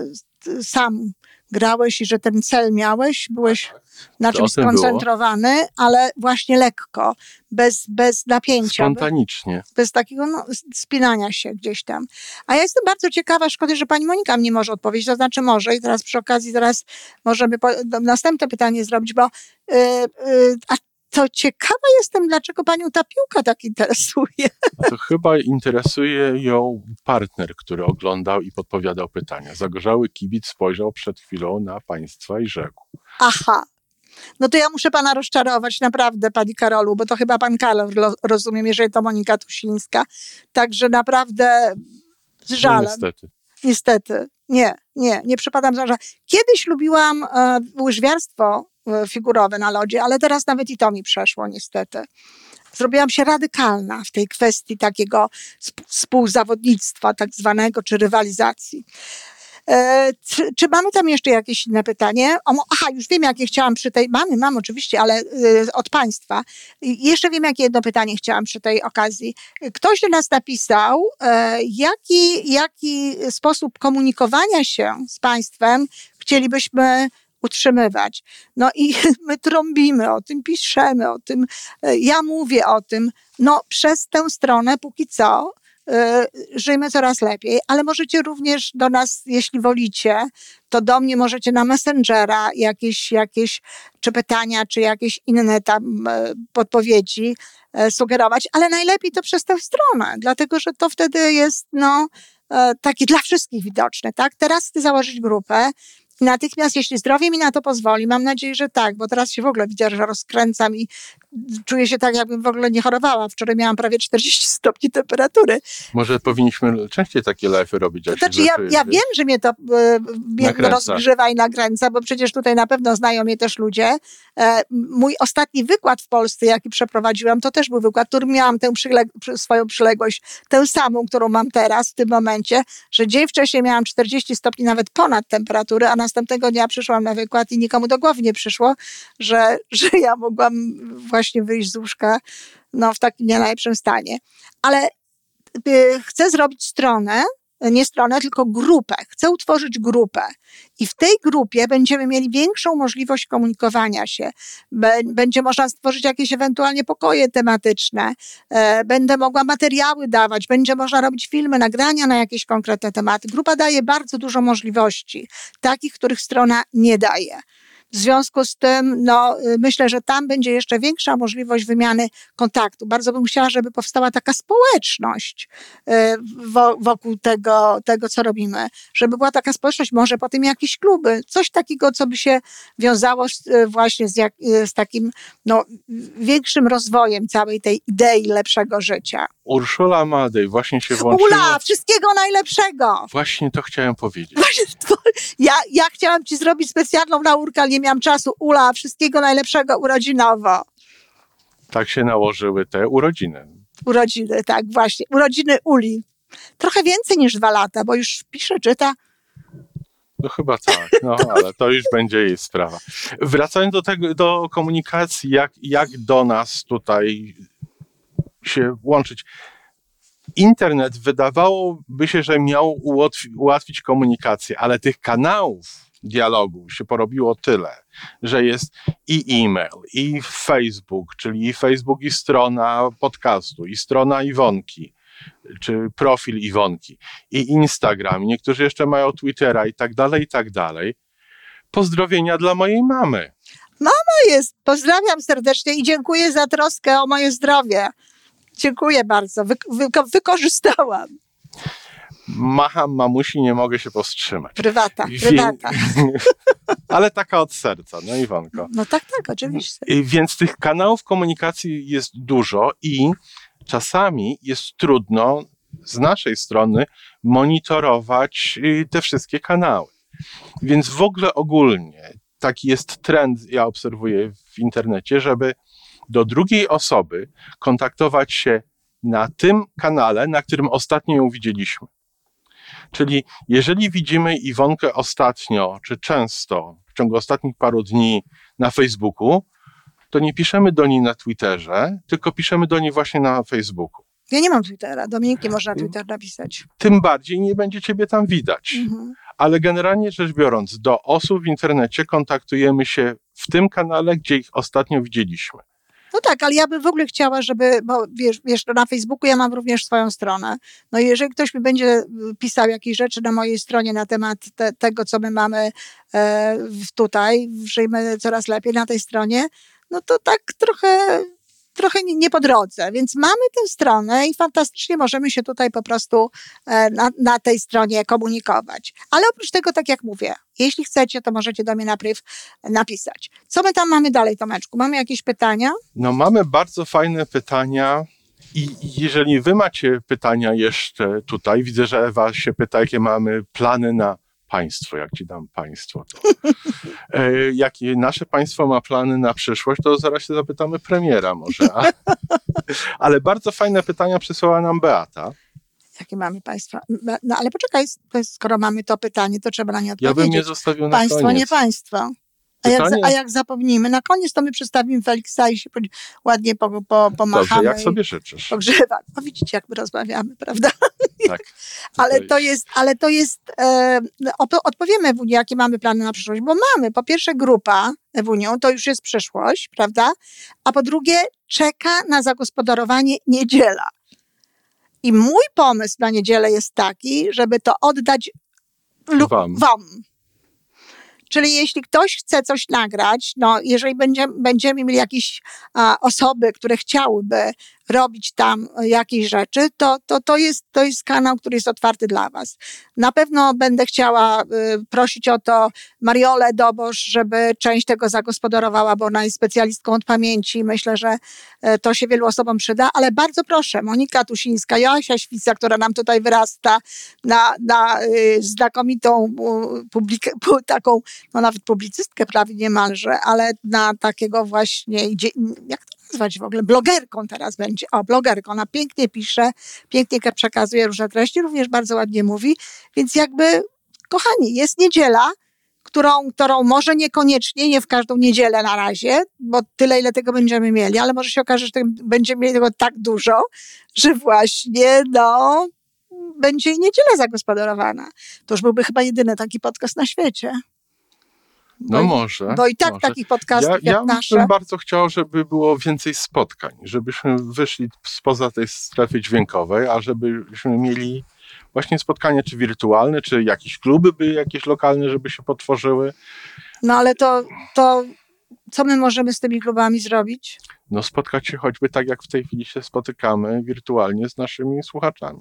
sam grałeś i że ten cel miałeś, byłeś na czymś skoncentrowany, było? ale właśnie lekko, bez, bez napięcia. Spontanicznie. Bez, bez takiego no, spinania się gdzieś tam. A ja jestem bardzo ciekawa, szkoda, że pani Monika mnie może odpowiedzieć, to znaczy może i teraz przy okazji zaraz możemy po, następne pytanie zrobić, bo yy, yy, a to ciekawa jestem, dlaczego panią ta piłka tak interesuje. To chyba interesuje ją partner, który oglądał i podpowiadał pytania. Zagorzały kibic spojrzał przed chwilą na państwa i rzekł. Aha. No to ja muszę pana rozczarować, naprawdę, pani Karolu, bo to chyba pan Karol rozumiem, jeżeli to Monika Tusińska. Także naprawdę z no żalem. No niestety. Niestety. Nie, nie, nie przepadam za Kiedyś lubiłam e, łyżwiarstwo figurowe na lodzie, ale teraz nawet i to mi przeszło niestety. Zrobiłam się radykalna w tej kwestii takiego współzawodnictwa tak zwanego, czy rywalizacji. E, czy, czy, mamy tam jeszcze jakieś inne pytanie? O, aha, już wiem, jakie chciałam przy tej. Mamy, mam oczywiście, ale y, od Państwa. I jeszcze wiem, jakie jedno pytanie chciałam przy tej okazji. Ktoś do nas napisał, e, jaki, jaki sposób komunikowania się z Państwem chcielibyśmy utrzymywać. No i (laughs) my trąbimy o tym, piszemy o tym, e, ja mówię o tym. No przez tę stronę póki co e, żyjmy coraz lepiej, ale możecie również do nas, jeśli wolicie, to do mnie możecie na Messengera jakieś, jakieś czy pytania, czy jakieś inne tam e, podpowiedzi sugerować, ale najlepiej to przez tę stronę, dlatego że to wtedy jest no, takie dla wszystkich widoczne. Tak? Teraz chcę założyć grupę, natychmiast, jeśli zdrowie mi na to pozwoli, mam nadzieję, że tak, bo teraz się w ogóle widzę, że rozkręcam i czuję się tak, jakbym w ogóle nie chorowała. Wczoraj miałam prawie 40 stopni temperatury. Może powinniśmy częściej takie live robić. To znaczy, ja, ja wiem, że mnie to e, rozgrzewa i nakręca, bo przecież tutaj na pewno znają mnie też ludzie. E, mój ostatni wykład w Polsce, jaki przeprowadziłam, to też był wykład, który miałam tę przyleg swoją przyległość, tę samą, którą mam teraz w tym momencie, że dzień wcześniej miałam 40 stopni, nawet ponad temperatury, a następnego dnia przyszłam na wykład i nikomu do głowy nie przyszło, że, że ja mogłam właśnie wyjść z łóżka no, w takim nie najlepszym stanie. Ale y, chcę zrobić stronę, nie stronę, tylko grupę. Chcę utworzyć grupę. I w tej grupie będziemy mieli większą możliwość komunikowania się. Będzie można stworzyć jakieś ewentualnie pokoje tematyczne. E, będę mogła materiały dawać. Będzie można robić filmy, nagrania na jakieś konkretne tematy. Grupa daje bardzo dużo możliwości, takich, których strona nie daje. W związku z tym, no, y, myślę, że tam będzie jeszcze większa możliwość wymiany kontaktu. Bardzo bym chciała, żeby powstała taka społeczność y, wokół tego, tego co robimy. Żeby była taka społeczność, może potem jakieś kluby, coś takiego, co by się wiązało z, y, właśnie z, jak, z takim no, większym rozwojem całej tej idei lepszego życia. Urszula Madej właśnie się włączyła. Ula, wszystkiego najlepszego! Właśnie to chciałem powiedzieć. Właśnie, (laughs) ja, ja chciałam ci zrobić specjalną laurkę, ale nie miałam czasu. Ula, wszystkiego najlepszego urodzinowo. Tak się nałożyły te urodziny. Urodziny, tak, właśnie. Urodziny Uli. Trochę więcej niż dwa lata, bo już pisze, czyta. No chyba tak, no (laughs) ale to już będzie jej sprawa. Wracając do tego, do komunikacji, jak, jak do nas tutaj się łączyć. Internet wydawałoby się, że miał ułatwić komunikację, ale tych kanałów dialogu się porobiło tyle, że jest i e-mail, i Facebook, czyli i Facebook, i strona podcastu, i strona Iwonki, czy profil Iwonki, i Instagram, niektórzy jeszcze mają Twittera i tak dalej, i tak dalej. Pozdrowienia dla mojej mamy. Mama jest, pozdrawiam serdecznie i dziękuję za troskę o moje zdrowie. Dziękuję bardzo, wy, wy, wykorzystałam. Macham mamusi, nie mogę się powstrzymać. Prywata, prywata. (laughs) Ale taka od serca, no Iwonko. No tak, tak, oczywiście. Więc tych kanałów komunikacji jest dużo i czasami jest trudno z naszej strony monitorować y, te wszystkie kanały. Więc w ogóle ogólnie taki jest trend, ja obserwuję w internecie, żeby do drugiej osoby kontaktować się na tym kanale, na którym ostatnio ją widzieliśmy. Czyli jeżeli widzimy Iwonkę ostatnio, czy często, w ciągu ostatnich paru dni na Facebooku, to nie piszemy do niej na Twitterze, tylko piszemy do niej właśnie na Facebooku. Ja nie mam Twittera, Dominik nie można Twitter napisać. Tym bardziej nie będzie ciebie tam widać. Mhm. Ale generalnie rzecz biorąc, do osób w internecie kontaktujemy się w tym kanale, gdzie ich ostatnio widzieliśmy. No tak, ale ja bym w ogóle chciała, żeby, bo wiesz, wiesz, na Facebooku ja mam również swoją stronę. No jeżeli ktoś mi będzie y, pisał jakieś rzeczy na mojej stronie na temat te, tego, co my mamy e, tutaj, żyjmy coraz lepiej na tej stronie, no to tak trochę trochę nie po drodze, więc mamy tę stronę i fantastycznie możemy się tutaj po prostu e, na, na tej stronie komunikować. Ale oprócz tego, tak jak mówię, jeśli chcecie, to możecie do mnie napryw napisać. Co my tam mamy dalej, Tomeczku? Mamy jakieś pytania? No mamy bardzo fajne pytania. I jeżeli wy macie pytania jeszcze tutaj, widzę, że Ewa się pyta, jakie mamy plany na państwo, jak ci dam państwo, to e, jakie nasze państwo ma plany na przyszłość, to zaraz się zapytamy premiera może. A, (laughs) ale bardzo fajne pytania przysłała nam Beata. Jakie mamy państwa? No ale poczekaj, skoro mamy to pytanie, to trzeba na nie odpowiedzieć. Ja bym je zostawił na państwo, koniec. nie państwo. A jak, a jak zapomnimy, na koniec to my przedstawimy Feliksa i się ładnie po, po, pomachamy. Dobrze, jak sobie życzysz. Pogrzewa. No widzicie, jak my rozmawiamy, prawda? Tak. (laughs) ale, to jest, ale to jest, e, odpowiemy Ewuniu, jakie mamy plany na przyszłość, bo mamy, po pierwsze grupa Ewunią, to już jest przyszłość, prawda? A po drugie czeka na zagospodarowanie niedziela. I mój pomysł na niedzielę jest taki, żeby to oddać wam. wam Czyli jeśli ktoś chce coś nagrać, no jeżeli będziemy, będziemy mieli jakieś a, osoby, które chciałyby robić tam jakieś rzeczy, to, to, to, jest, to jest kanał, który jest otwarty dla Was. Na pewno będę chciała y, prosić o to Mariolę Dobosz, żeby część tego zagospodarowała, bo ona jest specjalistką od pamięci. Myślę, że y, to się wielu osobom przyda, ale bardzo proszę, Monika Tusińska, Joasia Świca, która nam tutaj wyrasta na, na znakomitą publikę, taką, no nawet publicystkę prawie niemalże, ale na takiego właśnie, jak to nazwać w ogóle, blogerką teraz będzie. O, blogerką. Ona pięknie pisze, pięknie przekazuje różne treści, również bardzo ładnie mówi, więc jakby, kochani, jest niedziela, którą, którą może niekoniecznie, nie w każdą niedzielę na razie, bo tyle, ile tego będziemy mieli, ale może się okaże, że będziemy mieli tego tak dużo, że właśnie, no, będzie niedziela zagospodarowana. To już byłby chyba jedyny taki podcast na świecie. No może. Bo i tak może. takich podcastów ja, jak ja nasze. Ja bym bardzo chciał, żeby było więcej spotkań, żebyśmy wyszli spoza tej strefy dźwiękowej, a żebyśmy mieli właśnie spotkania czy wirtualne, czy jakieś kluby by jakieś lokalne, żeby się potworzyły. No ale to, to co my możemy z tymi klubami zrobić? No spotkać się choćby tak, jak w tej chwili się spotykamy wirtualnie z naszymi słuchaczami.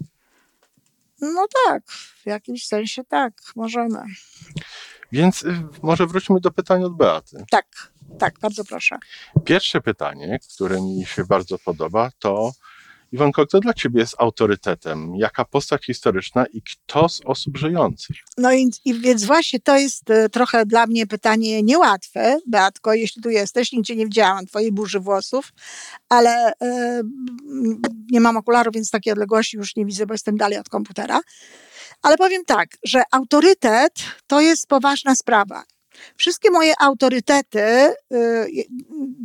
No tak, w jakimś sensie tak, możemy. Więc y, może wróćmy do pytań od Beaty. Tak, tak, bardzo proszę. Pierwsze pytanie, które mi się bardzo podoba, to Iwonko, kto dla ciebie jest autorytetem? Jaka postać historyczna i kto z osób żyjących? No i, i więc właśnie to jest y, trochę dla mnie pytanie niełatwe, Beatko, jeśli tu jesteś, nigdzie nie widziałam twojej burzy włosów, ale y, nie mam okularów, więc takiej odległości już nie widzę, bo jestem dalej od komputera. Ale powiem tak, że autorytet to jest poważna sprawa. Wszystkie moje autorytety, y,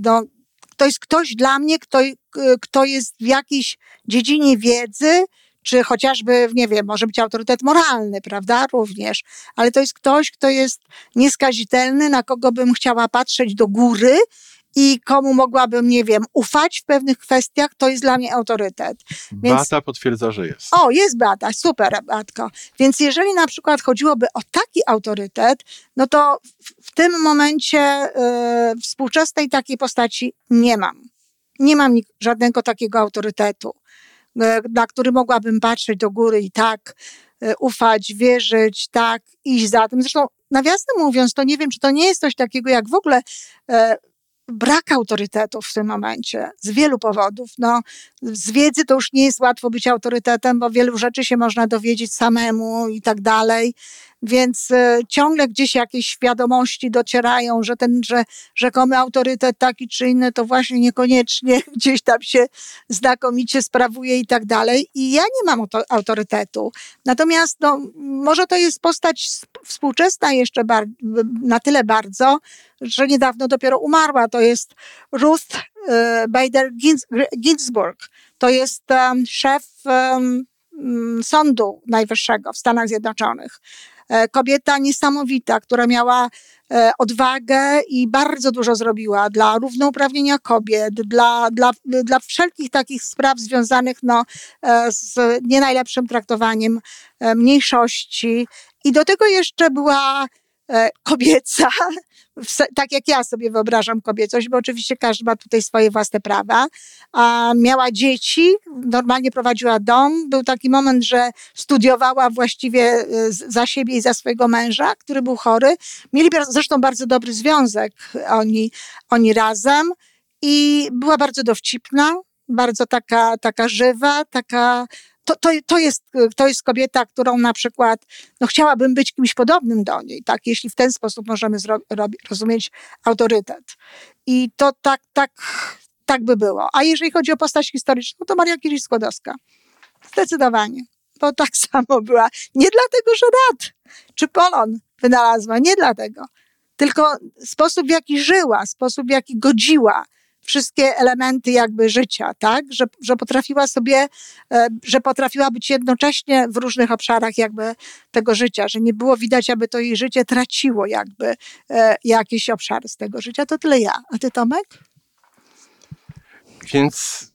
no, to jest ktoś dla mnie, kto, kto jest w jakiejś dziedzinie wiedzy, czy chociażby, nie wiem, może być autorytet moralny, prawda, również, ale to jest ktoś, kto jest nieskazitelny, na kogo bym chciała patrzeć do góry i komu mogłabym, nie wiem, ufać w pewnych kwestiach, to jest dla mnie autorytet. Więc... Beata potwierdza, że jest. O, jest Beata, super Beatko. Więc jeżeli na przykład chodziłoby o taki autorytet, no to w, w tym momencie y, współczesnej takiej postaci nie mam. Nie mam żadnego takiego autorytetu, y, na który mogłabym patrzeć do góry i tak y, ufać, wierzyć, tak, iść za tym. Zresztą nawiasem mówiąc, to nie wiem, czy to nie jest coś takiego jak w ogóle brak autorytetów w tym momencie z wielu powodów. No, z wiedzy to już nie jest łatwo być autorytetem, bo wielu rzeczy się można dowiedzieć samemu i tak dalej. Więc e, ciągle gdzieś jakieś świadomości docierają, że ten, że rzekomy autorytet taki czy inny, to właśnie niekoniecznie (laughs) gdzieś tam się znakomicie sprawuje i tak dalej. I ja nie mam autorytetu. Natomiast no, może to jest postać współczesna jeszcze na tyle bardzo, że niedawno dopiero umarła. To jest Ruth e, Bader Ginsburg. To jest szef Sądu Najwyższego w Stanach Zjednoczonych. E, kobieta niesamowita, która miała e, odwagę i bardzo dużo zrobiła dla równouprawnienia kobiet, dla, dla, dla wszelkich takich spraw związanych no, e, z nie najlepszym traktowaniem mniejszości. I do tego jeszcze była kobieca, tak jak ja sobie wyobrażam kobiecość, bo oczywiście każdy ma tutaj swoje własne prawa. A miała dzieci, normalnie prowadziła dom. Był taki moment, że studiowała właściwie e, za siebie i za swojego męża, który był chory. Mieli zresztą bardzo dobry związek oni, oni razem i była bardzo dowcipna, bardzo taka, taka żywa, taka to, to, to, jest, to jest kobieta, którą na przykład no, chciałabym być kimś podobnym do niej, tak? jeśli w ten sposób możemy rozumieć autorytet. I to tak, tak, tak by było. A jeżeli chodzi o postać historyczną, to Maria Curie-Skłodowska. Zdecydowanie. Bo tak (laughs) samo była. Nie dlatego, że Rad czy Polon wynalazła, nie dlatego. Tylko sposób, w jaki żyła, sposób, w jaki godziła, wszystkie elementy jakby życia, tak? Że, że potrafiła sobie, e, że potrafiła być jednocześnie w różnych obszarach jakby tego życia, że nie było widać, aby to jej życie traciło jakby e, jakieś obszary z tego życia. To tyle ja. A ty Tomek? Więc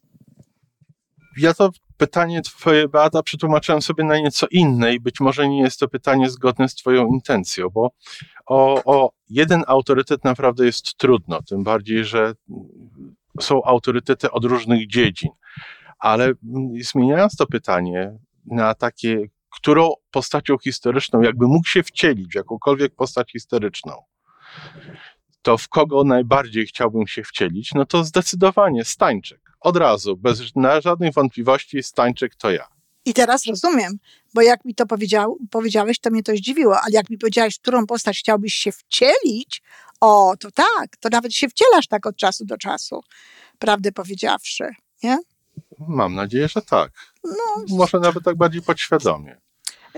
ja to pytanie twoje, Beata, przetłumaczyłem sobie na nieco inne i być może nie jest to pytanie zgodne z twoją intencją, bo o, o jeden autorytet naprawdę jest trudno, tym bardziej, że są autorytety od różnych dziedzin. Ale zmieniając to pytanie na takie, którą postacią historyczną jakby mógł się wcielić w jakąkolwiek postać historyczną, to w kogo najbardziej chciałbym się wcielić, no to zdecydowanie Stańczyk. Od razu, bez żadnej wątpliwości, Stańczyk to ja. I teraz rozumiem, bo jak mi to powiedział, powiedziałeś, to mnie to zdziwiło, ale jak mi powiedziałeś, którą postać chciałbyś się wcielić, o, to tak, to nawet się wcielasz tak od czasu do czasu, prawdę powiedziawszy, nie? Mam nadzieję, że tak. No, Może nawet tak bardziej podświadomie.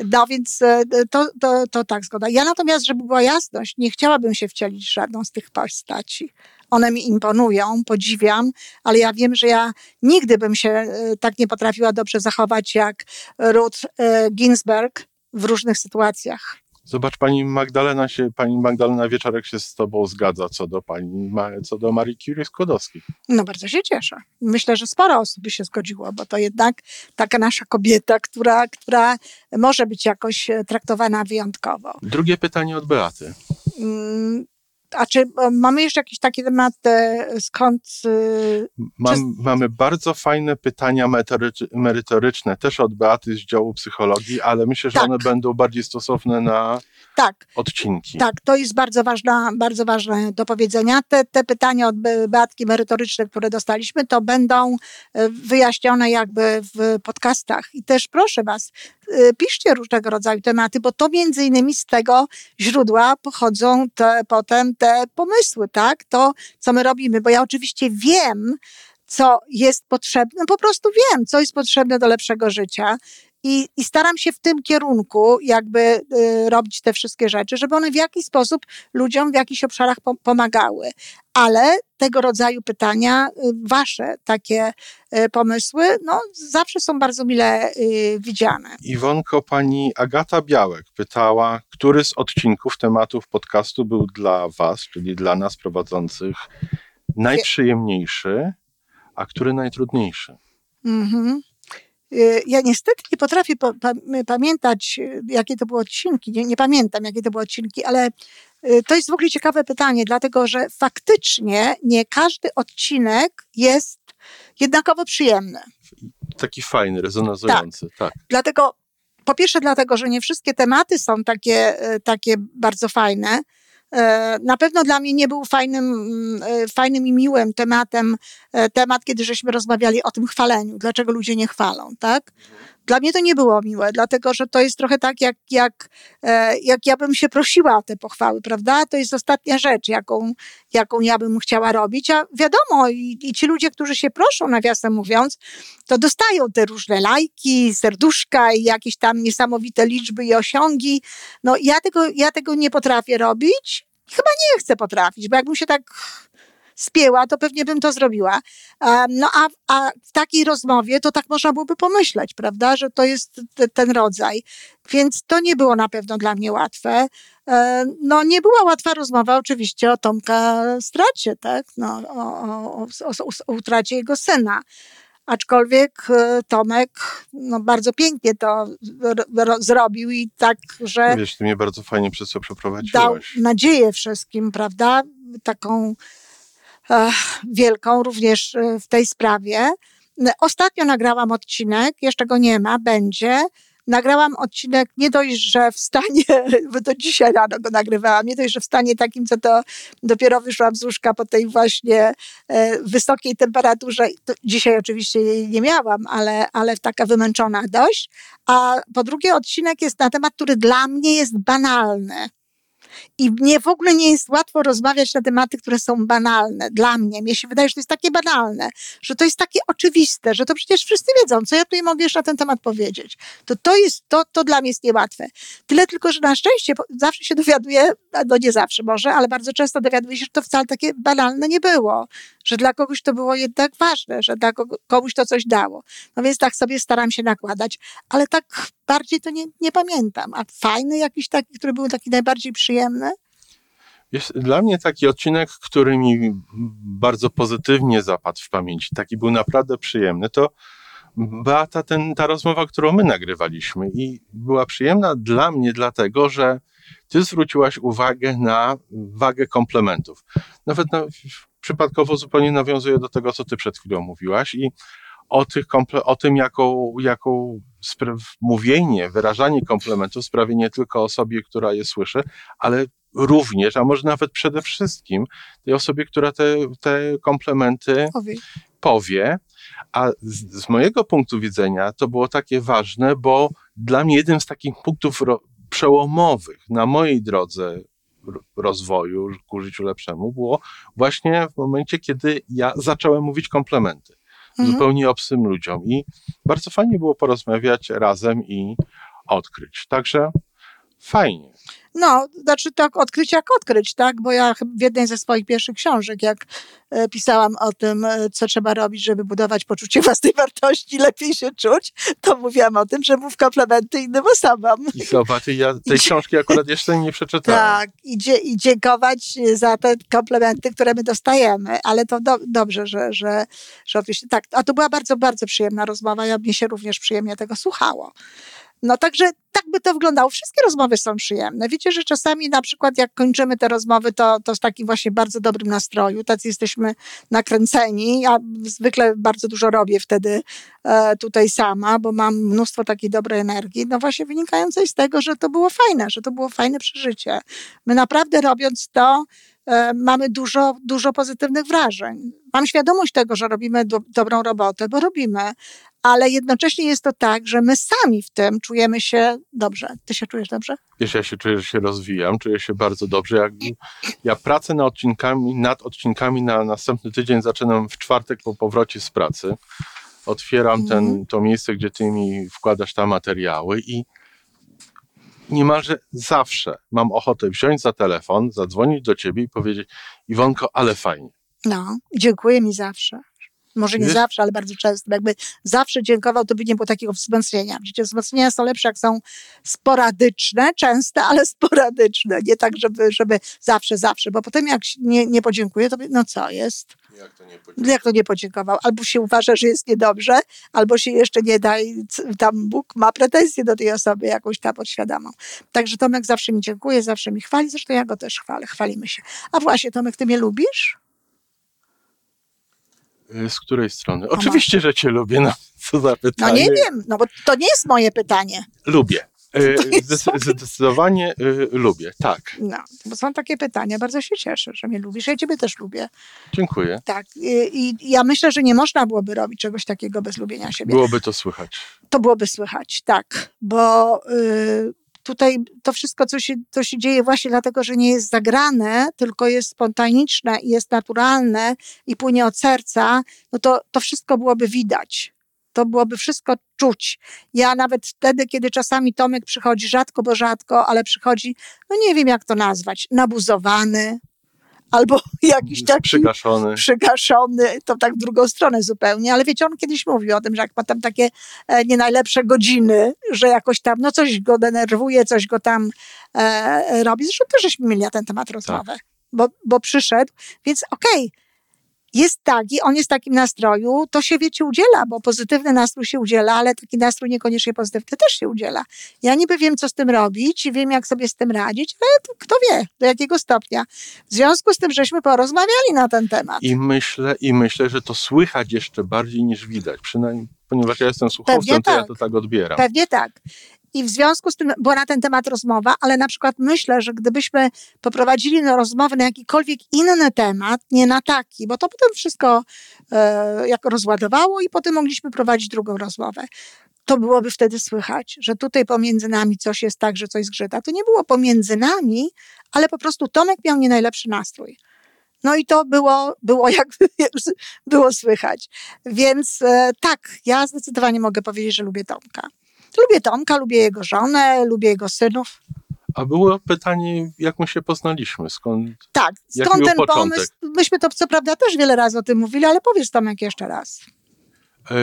No więc e, to, to, to tak zgoda. Ja natomiast, żeby była jasność, nie chciałabym się wcielić w żadną z tych postaci. One mi imponują, podziwiam, ale ja wiem, że ja nigdy bym się e, tak nie potrafiła dobrze zachować jak Ruth e, Ginsberg w różnych sytuacjach. Zobacz, pani Magdalena się, pani Magdalena Wieczorek się z tobą zgadza co do pani, co do Marii Curie Skłodowskiej. No bardzo się cieszę. Myślę, że sporo osób by się zgodziło, bo to jednak taka nasza kobieta, która, która może być jakoś e, traktowana wyjątkowo. Drugie pytanie od Beaty. A czy mamy jeszcze jakieś takie tematy, skąd... Y, Mam, czy... Mamy bardzo fajne pytania merytoryczne, też od Beaty z działu psychologii, ale myślę, że tak. one będą bardziej stosowne na tak. odcinki. Tak, to jest bardzo, ważna, bardzo ważne do powiedzenia. Te, te pytania od Beatki merytoryczne, które dostaliśmy, to będą e, wyjaśnione jakby w podcastach. I też proszę Was, e, piszcie różnego rodzaju tematy, bo to między innymi z tego źródła pochodzą te, potem te pomysły, tak? To, co my robimy, bo ja oczywiście wiem, co jest potrzebne, po prostu wiem, co jest potrzebne do lepszego życia i, i staram się w tym kierunku jakby y, robić te wszystkie rzeczy, żeby one w jakiś sposób ludziom w jakichś obszarach pomagały. Ale tego rodzaju pytania, y, wasze takie y, pomysły, no zawsze są bardzo mile y, widziane. Iwonko, pani Agata Białek pytała, który z odcinków tematów podcastu był dla was, czyli dla nas prowadzących, najprzyjemniejszy, a który najtrudniejszy? Mhm. Y, ja niestety nie potrafię pa pamiętać, y, jakie to były odcinki. Nie, nie, pamiętam, jakie to były odcinki, ale y, to jest w ogóle ciekawe pytanie, dlatego że faktycznie nie każdy odcinek jest jednakowo przyjemny. Taki fajny, rezonujący, tak. tak. Dlatego, po pierwsze, dlatego, że nie wszystkie tematy są takie, takie bardzo fajne. E, na pewno dla mnie nie był fajnym, mm, e, fajnym i miłym tematem e, temat, kiedy żeśmy rozmawiali o tym chwaleniu, dlaczego ludzie nie chwalą, tak? Dla mnie to nie było miłe, dlatego że to jest trochę tak, jak, jak, jak ja bym się prosiła o te pochwały, prawda? To jest ostatnia rzecz, jaką, jaką ja bym chciała robić, a wiadomo, i, i ci ludzie, którzy się proszą, nawiasem mówiąc, to dostają te różne lajki, serduszka i jakieś tam niesamowite liczby i osiągi. No ja tego, ja tego nie potrafię robić chyba nie chcę potrafić, bo jakbym się tak spięła, to pewnie bym to zrobiła. No a, a w takiej rozmowie to tak można byłoby pomyśleć, prawda, że to jest ten rodzaj. Więc to nie było na pewno dla mnie łatwe. No nie była łatwa rozmowa oczywiście o Tomka stracie, tak, no, o, o, o, o utracie jego syna. Aczkolwiek e, Tomek no, bardzo pięknie to zrobił i tak, że. Wiesz, ty mnie bardzo fajnie przez to przeprowadziłaś. Dał nadzieję wszystkim, prawda? Taką wielką również e, w tej sprawie. Ostatnio nagrałam odcinek, jeszcze go nie ma, będzie nagrałam odcinek nie dość, że w stanie, (laughs) bo to dzisiaj rano go nagrywałam, nie dość, że w stanie takim, co to dopiero wyszłam z łóżka po tej właśnie e, wysokiej temperaturze. Dzisiaj oczywiście jej nie miałam, ale, ale taka wymęczona dość. A po drugie odcinek jest na temat, który dla mnie jest banalny. I mnie w ogóle nie jest łatwo rozmawiać na tematy, które są banalne. Dla mnie. Mnie się wydaje, że to jest takie banalne, że to jest takie oczywiste, że to przecież wszyscy wiedzą, co ja tutaj mogę jeszcze na ten temat powiedzieć. To to jest, to, to dla mnie jest niełatwe. Tyle tylko, że na szczęście zawsze się dowiaduję, no nie zawsze może, ale bardzo często dowiaduję się, że to wcale takie banalne nie było. Że dla kogoś to było jednak ważne, że dla kogoś to coś dało. No więc tak sobie staram się nakładać, ale tak bardziej to nie, nie pamiętam. A fajny jakiś taki, który był taki najbardziej przyjemny? Jest dla mnie taki odcinek, który mi bardzo pozytywnie zapadł w pamięci, taki był naprawdę przyjemny, to Beata, ten, ta rozmowa, którą my nagrywaliśmy i była przyjemna dla mnie dlatego, że ty zwróciłaś uwagę na wagę komplementów. Nawet na, przypadkowo zupełnie nawiązuję do tego, co ty przed chwilą mówiłaś i o, tych o tym, jaką, jaką mówienie, wyrażanie komplementów sprawi nie tylko osobie, która je słyszy, ale również, a może nawet przede wszystkim tej osobie, która te, te komplementy powie. powie. A z, z, mojego punktu widzenia to było takie ważne, bo dla mnie jednym z takich punktów przełomowych na mojej drodze rozwoju ku życiu lepszemu było właśnie w momencie, kiedy ja zacząłem mówić komplementy mhm. zupełnie obcym ludziom. I bardzo fajnie było porozmawiać razem i odkryć. Także fajnie. No, znaczy tak odkryć jak odkryć, tak? Bo ja w jednej ze swoich pierwszych książek, jak e, pisałam o tym, e, co trzeba robić, żeby budować poczucie własnej (laughs) wartości, lepiej się czuć, to mówiłam o tym, że mów komplementy innym osobom. I zobacz, ja tej (laughs) I, książki akurat jeszcze nie przeczytałem. Tak, i, i dziękować za te komplementy, które my dostajemy, ale to do, dobrze, że, że, że oczywiście tak. A to była bardzo, bardzo przyjemna rozmowa, ja mnie się również przyjemnie tego słuchało. No także tak by to wyglądało. Wszystkie rozmowy są przyjemne. Wiecie, że czasami na przykład jak kończymy te rozmowy, to, to w takim właśnie bardzo dobrym nastroju, tacy jesteśmy nakręceni. Ja zwykle bardzo dużo robię wtedy e, tutaj sama, bo mam mnóstwo takiej dobrej energii, no właśnie wynikającej z tego, że to było fajne, że to było fajne przeżycie. My naprawdę robiąc to, e, mamy dużo, dużo pozytywnych wrażeń. Mam świadomość tego, że robimy do, dobrą robotę, bo robimy, ale jednocześnie jest to tak, że my sami w tym czujemy się dobrze. Ty się czujesz dobrze? Wiesz, ja się czuję, że się rozwijam, czuję się bardzo dobrze. Jak, ja pracę nad odcinkami, nad odcinkami na następny tydzień zaczynam w czwartek po powrocie z pracy. otwieram ten, mhm. to miejsce, gdzie ty mi wkładasz te materiały i niemalże zawsze mam ochotę wziąć za telefon, zadzwonić do ciebie i powiedzieć Iwonko, ale fajnie. No, dziękuję mi zawsze. Może nie Wiesz? zawsze, ale bardzo często. Jakby zawsze dziękował, to by nie było takiego wzmocnienia. Widzicie, wzmocnienia są lepsze, jak są sporadyczne, częste, ale sporadyczne. Nie tak, żeby, żeby zawsze, zawsze, bo potem jak nie, nie podziękuję, to no co jest? Jak to, nie podziękował? jak to nie podziękował? Albo się uważa, że jest niedobrze, albo się jeszcze nie da i tam Bóg ma pretensje do tej osoby, jakąś tam podświadomą. Także Tomek zawsze mi dziękuję, zawsze mi chwali, zresztą ja go też chwalę, chwalimy się. A właśnie, Tomek, ty mnie lubisz? Y, z której strony? Oczywiście, że cię lubię. No, co za pytanie. No nie wiem, no bo to nie jest moje pytanie. Lubię. Y, (laughs) zdecydowanie y, lubię, tak. No, bo są takie pytania. Bardzo się cieszę, że mnie lubisz. Ja ciebie też lubię. Dziękuję. Tak. I, i ja myślę, że nie można byłoby robić czegoś takiego bez lubienia siebie. Byłoby to słychać. To byłoby słychać, tak. Bo y, tutaj to wszystko, co się, co się dzieje właśnie dlatego, że nie jest zagrane, tylko jest spontaniczne i jest naturalne i płynie od serca, no to, to wszystko byłoby widać. To byłoby wszystko czuć. Ja nawet wtedy, kiedy czasami Tomek przychodzi, rzadko, bo rzadko, ale przychodzi, no nie wiem jak to nazwać, nabuzowany, albo (laughs) jakiś taki przygaszony. przygaszony, to tak w drugą stronę zupełnie, ale wiecie, on kiedyś mówił o tym, że jak ma tam takie e, nie najlepsze godziny, że jakoś tam, no coś go denerwuje, coś go tam e, robi. Zresztą też żeśmy mieli na ten temat rozmowę, tak. bo, bo przyszedł, więc okej, okay, jest taki, on jest w takim nastroju, to się wiecie udziela, bo pozytywny nastrój się udziela, ale taki nastrój niekoniecznie pozytywny też się udziela. Ja niby wiem, co z tym robić i wiem, jak sobie z tym radzić, ale kto wie, do jakiego stopnia. W związku z tym, żeśmy porozmawiali na ten temat. I myślę, i myślę, że to słychać jeszcze bardziej niż widać, przynajmniej ponieważ ja jestem słuchowcem, Pewnie to tak. ja to tak odbieram. Pewnie tak. I w związku z tym była na ten temat rozmowa, ale na przykład myślę, że gdybyśmy poprowadzili rozmowę na jakikolwiek inny temat, nie na taki, bo to potem wszystko e, jako rozładowało i potem mogliśmy prowadzić drugą rozmowę. To byłoby wtedy słychać, że tutaj pomiędzy nami coś jest tak, że coś zgrzyta. To nie było pomiędzy nami, ale po prostu Tomek miał nie najlepszy nastrój. No i to było, było (laughs) jak było słychać. Więc e, tak, ja zdecydowanie mogę powiedzieć, że lubię Tomka. Lubię Tomka, lubię jego żonę, lubię jego synów. A było pytanie, jak my się poznaliśmy? Skąd? Tak, skąd ten początek? pomysł? Myśmy to co prawda też wiele razy o tym mówili, ale powiedz Tomek jeszcze raz. E,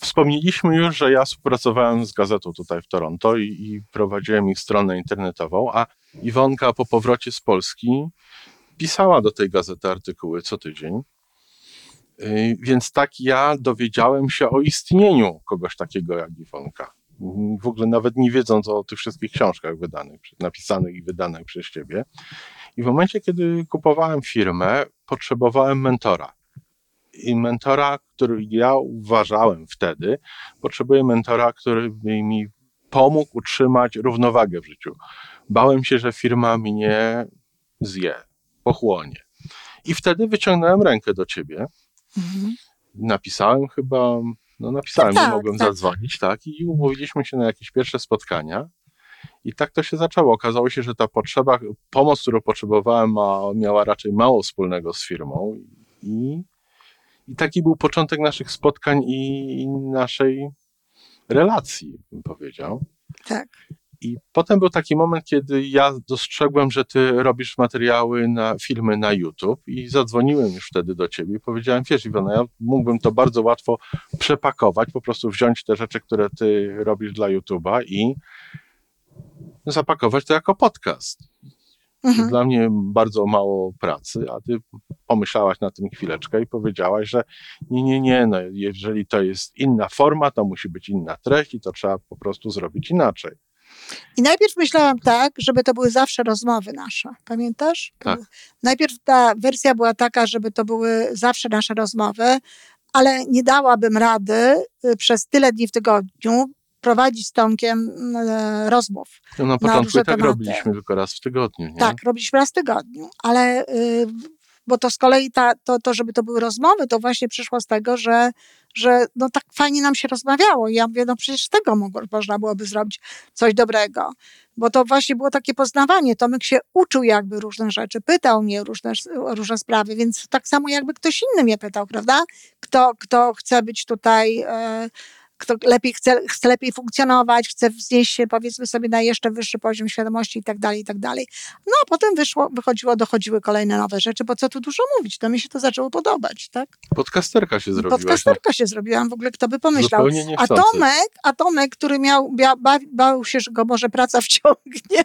wspomnieliśmy już, że ja współpracowałem z gazetą tutaj w Toronto i, i prowadziłem ich stronę internetową, a Iwonka po powrocie z Polski pisała do tej gazety artykuły co tydzień. Y, więc tak ja dowiedziałem się o istnieniu kogoś takiego jak Iwonka. W ogóle nawet nie wiedząc o tych wszystkich książkach wydanych, napisanych i wydanych przez ciebie. I w momencie, kiedy kupowałem firmę, potrzebowałem mentora. I mentora, który ja uważałem wtedy, potrzebuję mentora, który by mi pomógł utrzymać równowagę w życiu. Bałem się, że firma mnie zje, pochłonie. I wtedy wyciągnąłem rękę do ciebie Mhm. Napisałem chyba, no napisałem, tak, że mogłem tak. zadzwonić, tak, i umówiliśmy się na jakieś pierwsze spotkania. I tak to się zaczęło. Okazało się, że ta potrzeba, pomoc, którą potrzebowałem, ma, miała raczej mało wspólnego z firmą. I, I taki był początek naszych spotkań i naszej relacji, bym powiedział. Tak. I potem był taki moment, kiedy ja dostrzegłem, że ty robisz materiały na filmy na YouTube i zadzwoniłem już wtedy do ciebie i powiedziałem, wiesz Iwona, ja mógłbym to bardzo łatwo przepakować, po prostu wziąć te rzeczy, które ty robisz dla YouTube'a i zapakować to jako podcast. Mhm. Dla mnie bardzo mało pracy, a ty pomyślałaś na tym chwileczkę i powiedziałaś, że nie, nie, nie, no jeżeli to jest inna forma, to musi być inna treść i to trzeba po prostu zrobić inaczej. I najpierw myślałam tak, żeby to były zawsze rozmowy nasze. Pamiętasz? Tak. Najpierw ta wersja była taka, żeby to były zawsze nasze rozmowy, ale nie dałabym rady y, przez tyle dni w tygodniu prowadzić z Tomkiem y, rozmów. No na początku na tak tematy. robiliśmy tylko raz w tygodniu. Nie? Tak, robiliśmy raz w tygodniu, ale y, bo to z kolei ta, to, to, żeby to były rozmowy, to właśnie przyszło z tego, że, że no tak fajnie nam się rozmawiało. I ja mówię, no przecież z tego mogło, można byłoby zrobić coś dobrego. Bo to właśnie było takie poznawanie. Tomek się uczył jakby różne rzeczy, pytał mnie różne, różne sprawy, więc tak samo jakby ktoś inny mnie pytał, prawda? Kto, kto chce być tutaj... E, kto lepiej chce, chce lepiej funkcjonować, chce wznieść się powiedzmy sobie na jeszcze wyższy poziom świadomości i tak dalej, i tak dalej. No a potem wyszło, wychodziło, dochodziły kolejne nowe rzeczy, bo co tu dużo mówić, to mi się to zaczęło podobać, tak? Podcasterka się zrobiła. Podcasterka się zrobiłam, w ogóle kto by pomyślał. A Tomek, a Tomek, który miał, ba, bał się, że go może praca (laughs) wciągnie,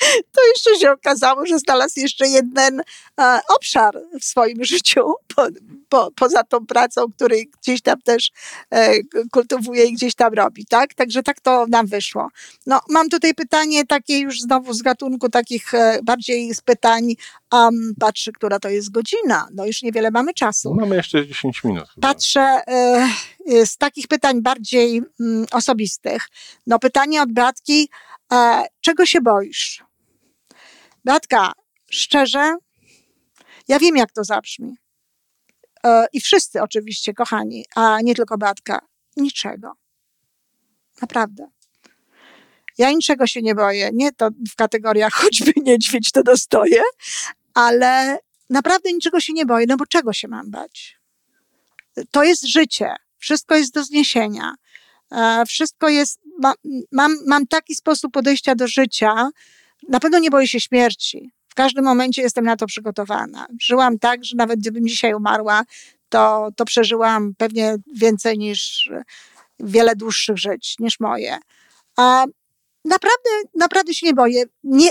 (laughs) to jeszcze się okazało, że znalazł jeszcze jeden e, obszar w swoim życiu, po, po, poza tą pracą, który gdzieś tam też e, kultywuje i gdzieś tam robi, tak? Także tak to nam wyszło. No, mam tutaj pytanie takie już znowu z gatunku takich e, bardziej z pytań, um, patrzę, która to jest godzina, no już niewiele mamy czasu. No, mamy jeszcze 10 minut. Chyba. Patrzę e, z takich pytań bardziej mm, osobistych. No pytanie od Bratki, e, czego się boisz? Beatka, szczerze, ja wiem, jak to zabrzmi. E, I wszyscy oczywiście, kochani, a nie tylko Beatka, niczego. Naprawdę. Ja niczego się nie boję. Nie to w kategoriach (laughs) choćby niedźwiedź to dostoję, ale naprawdę niczego się nie boję. No bo czego się mam bać? To jest życie. Wszystko jest do zniesienia. E, wszystko jest, mam, mam taki sposób podejścia do życia, na pewno nie boję się śmierci. W każdym momencie jestem na to przygotowana. Żyłam tak, że nawet gdybym dzisiaj umarła, to, to przeżyłam pewnie więcej niż wiele dłuższych żyć niż moje. A naprawdę, naprawdę się nie boję. Nie,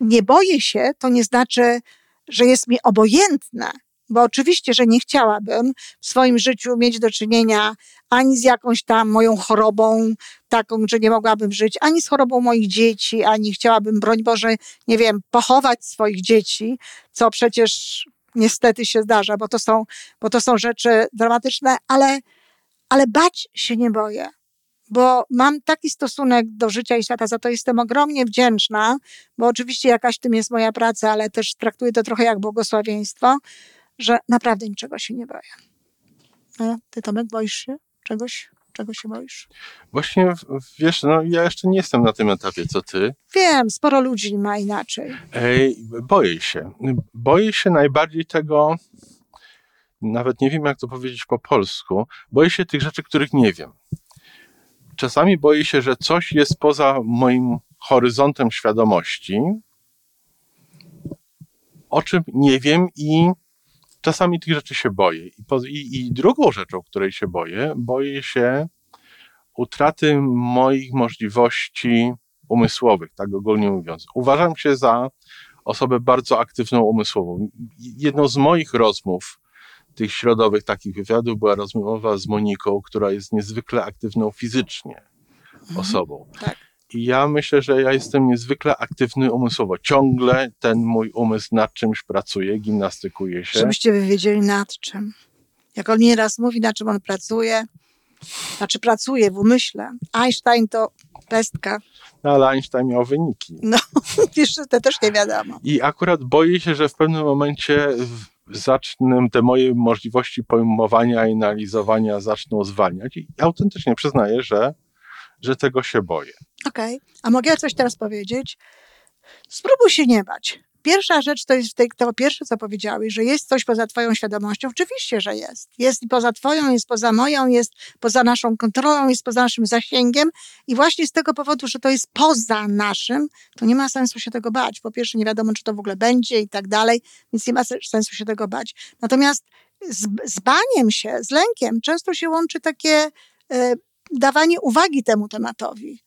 nie boję się, to nie znaczy, że jest mi obojętne bo oczywiście, że nie chciałabym w swoim życiu mieć do czynienia ani z jakąś tam moją chorobą, taką, że nie mogłabym żyć, ani z chorobą moich dzieci, ani chciałabym, broń Boże, nie wiem, pochować swoich dzieci, co przecież niestety się zdarza, bo to są, bo to są rzeczy dramatyczne, ale, ale bać się nie boję. Bo mam taki stosunek do życia i świata, za to jestem ogromnie wdzięczna, bo oczywiście jakaś tym jest moja praca, ale też traktuję to trochę jak błogosławieństwo, że naprawdę niczego się nie boję. A ty, Tomek, boisz się czegoś? Czego się boisz? Właśnie, wiesz, no ja jeszcze nie jestem na tym etapie, co ty. Wiem, sporo ludzi ma inaczej. Ej, boję się. Boję się najbardziej tego, nawet nie wiem, jak to powiedzieć po polsku, boję się tych rzeczy, których nie wiem. Czasami boję się, że coś jest poza moim horyzontem świadomości, o czym nie wiem i czasami tych rzeczy się boję. I, i, I drugą rzeczą, której się boję, boję się utraty moich możliwości umysłowych, tak ogólnie mówiąc. Uważam się za osobę bardzo aktywną umysłowo. Jedną z moich rozmów, tych środowych takich wywiadów, była rozmowa z Moniką, która jest niezwykle aktywną fizycznie mhm. osobą. Tak. Ja myślę, że ja jestem niezwykle aktywny umysłowo. Ciągle ten mój umysł nad czymś pracuje, gimnastykuje się. Żebyście wy wiedzieli nad czym. Jak on nieraz mówi, na czym on pracuje, znaczy pracuje w umyśle. Einstein to pestka. No, ale Einstein miał wyniki. No, (laughs) jeszcze to też nie wiadomo. I akurat boję się, że w pewnym momencie zacznę te moje możliwości pojmowania i analizowania zaczną zwalniać. I autentycznie przyznaję, że że tego się boję. Okej, okay. a mogę coś teraz powiedzieć? Spróbuj się nie bać. Pierwsza rzecz to jest to pierwsze, co powiedziałeś, że jest coś poza Twoją świadomością. Oczywiście, że jest. Jest poza Twoją, jest poza moją, jest poza naszą kontrolą, jest poza naszym zasięgiem. I właśnie z tego powodu, że to jest poza naszym, to nie ma sensu się tego bać. Po pierwsze, nie wiadomo, czy to w ogóle będzie i tak dalej, więc nie ma sensu się tego bać. Natomiast z, z baniem się, z lękiem często się łączy takie. Dawanie uwagi temu tematowi.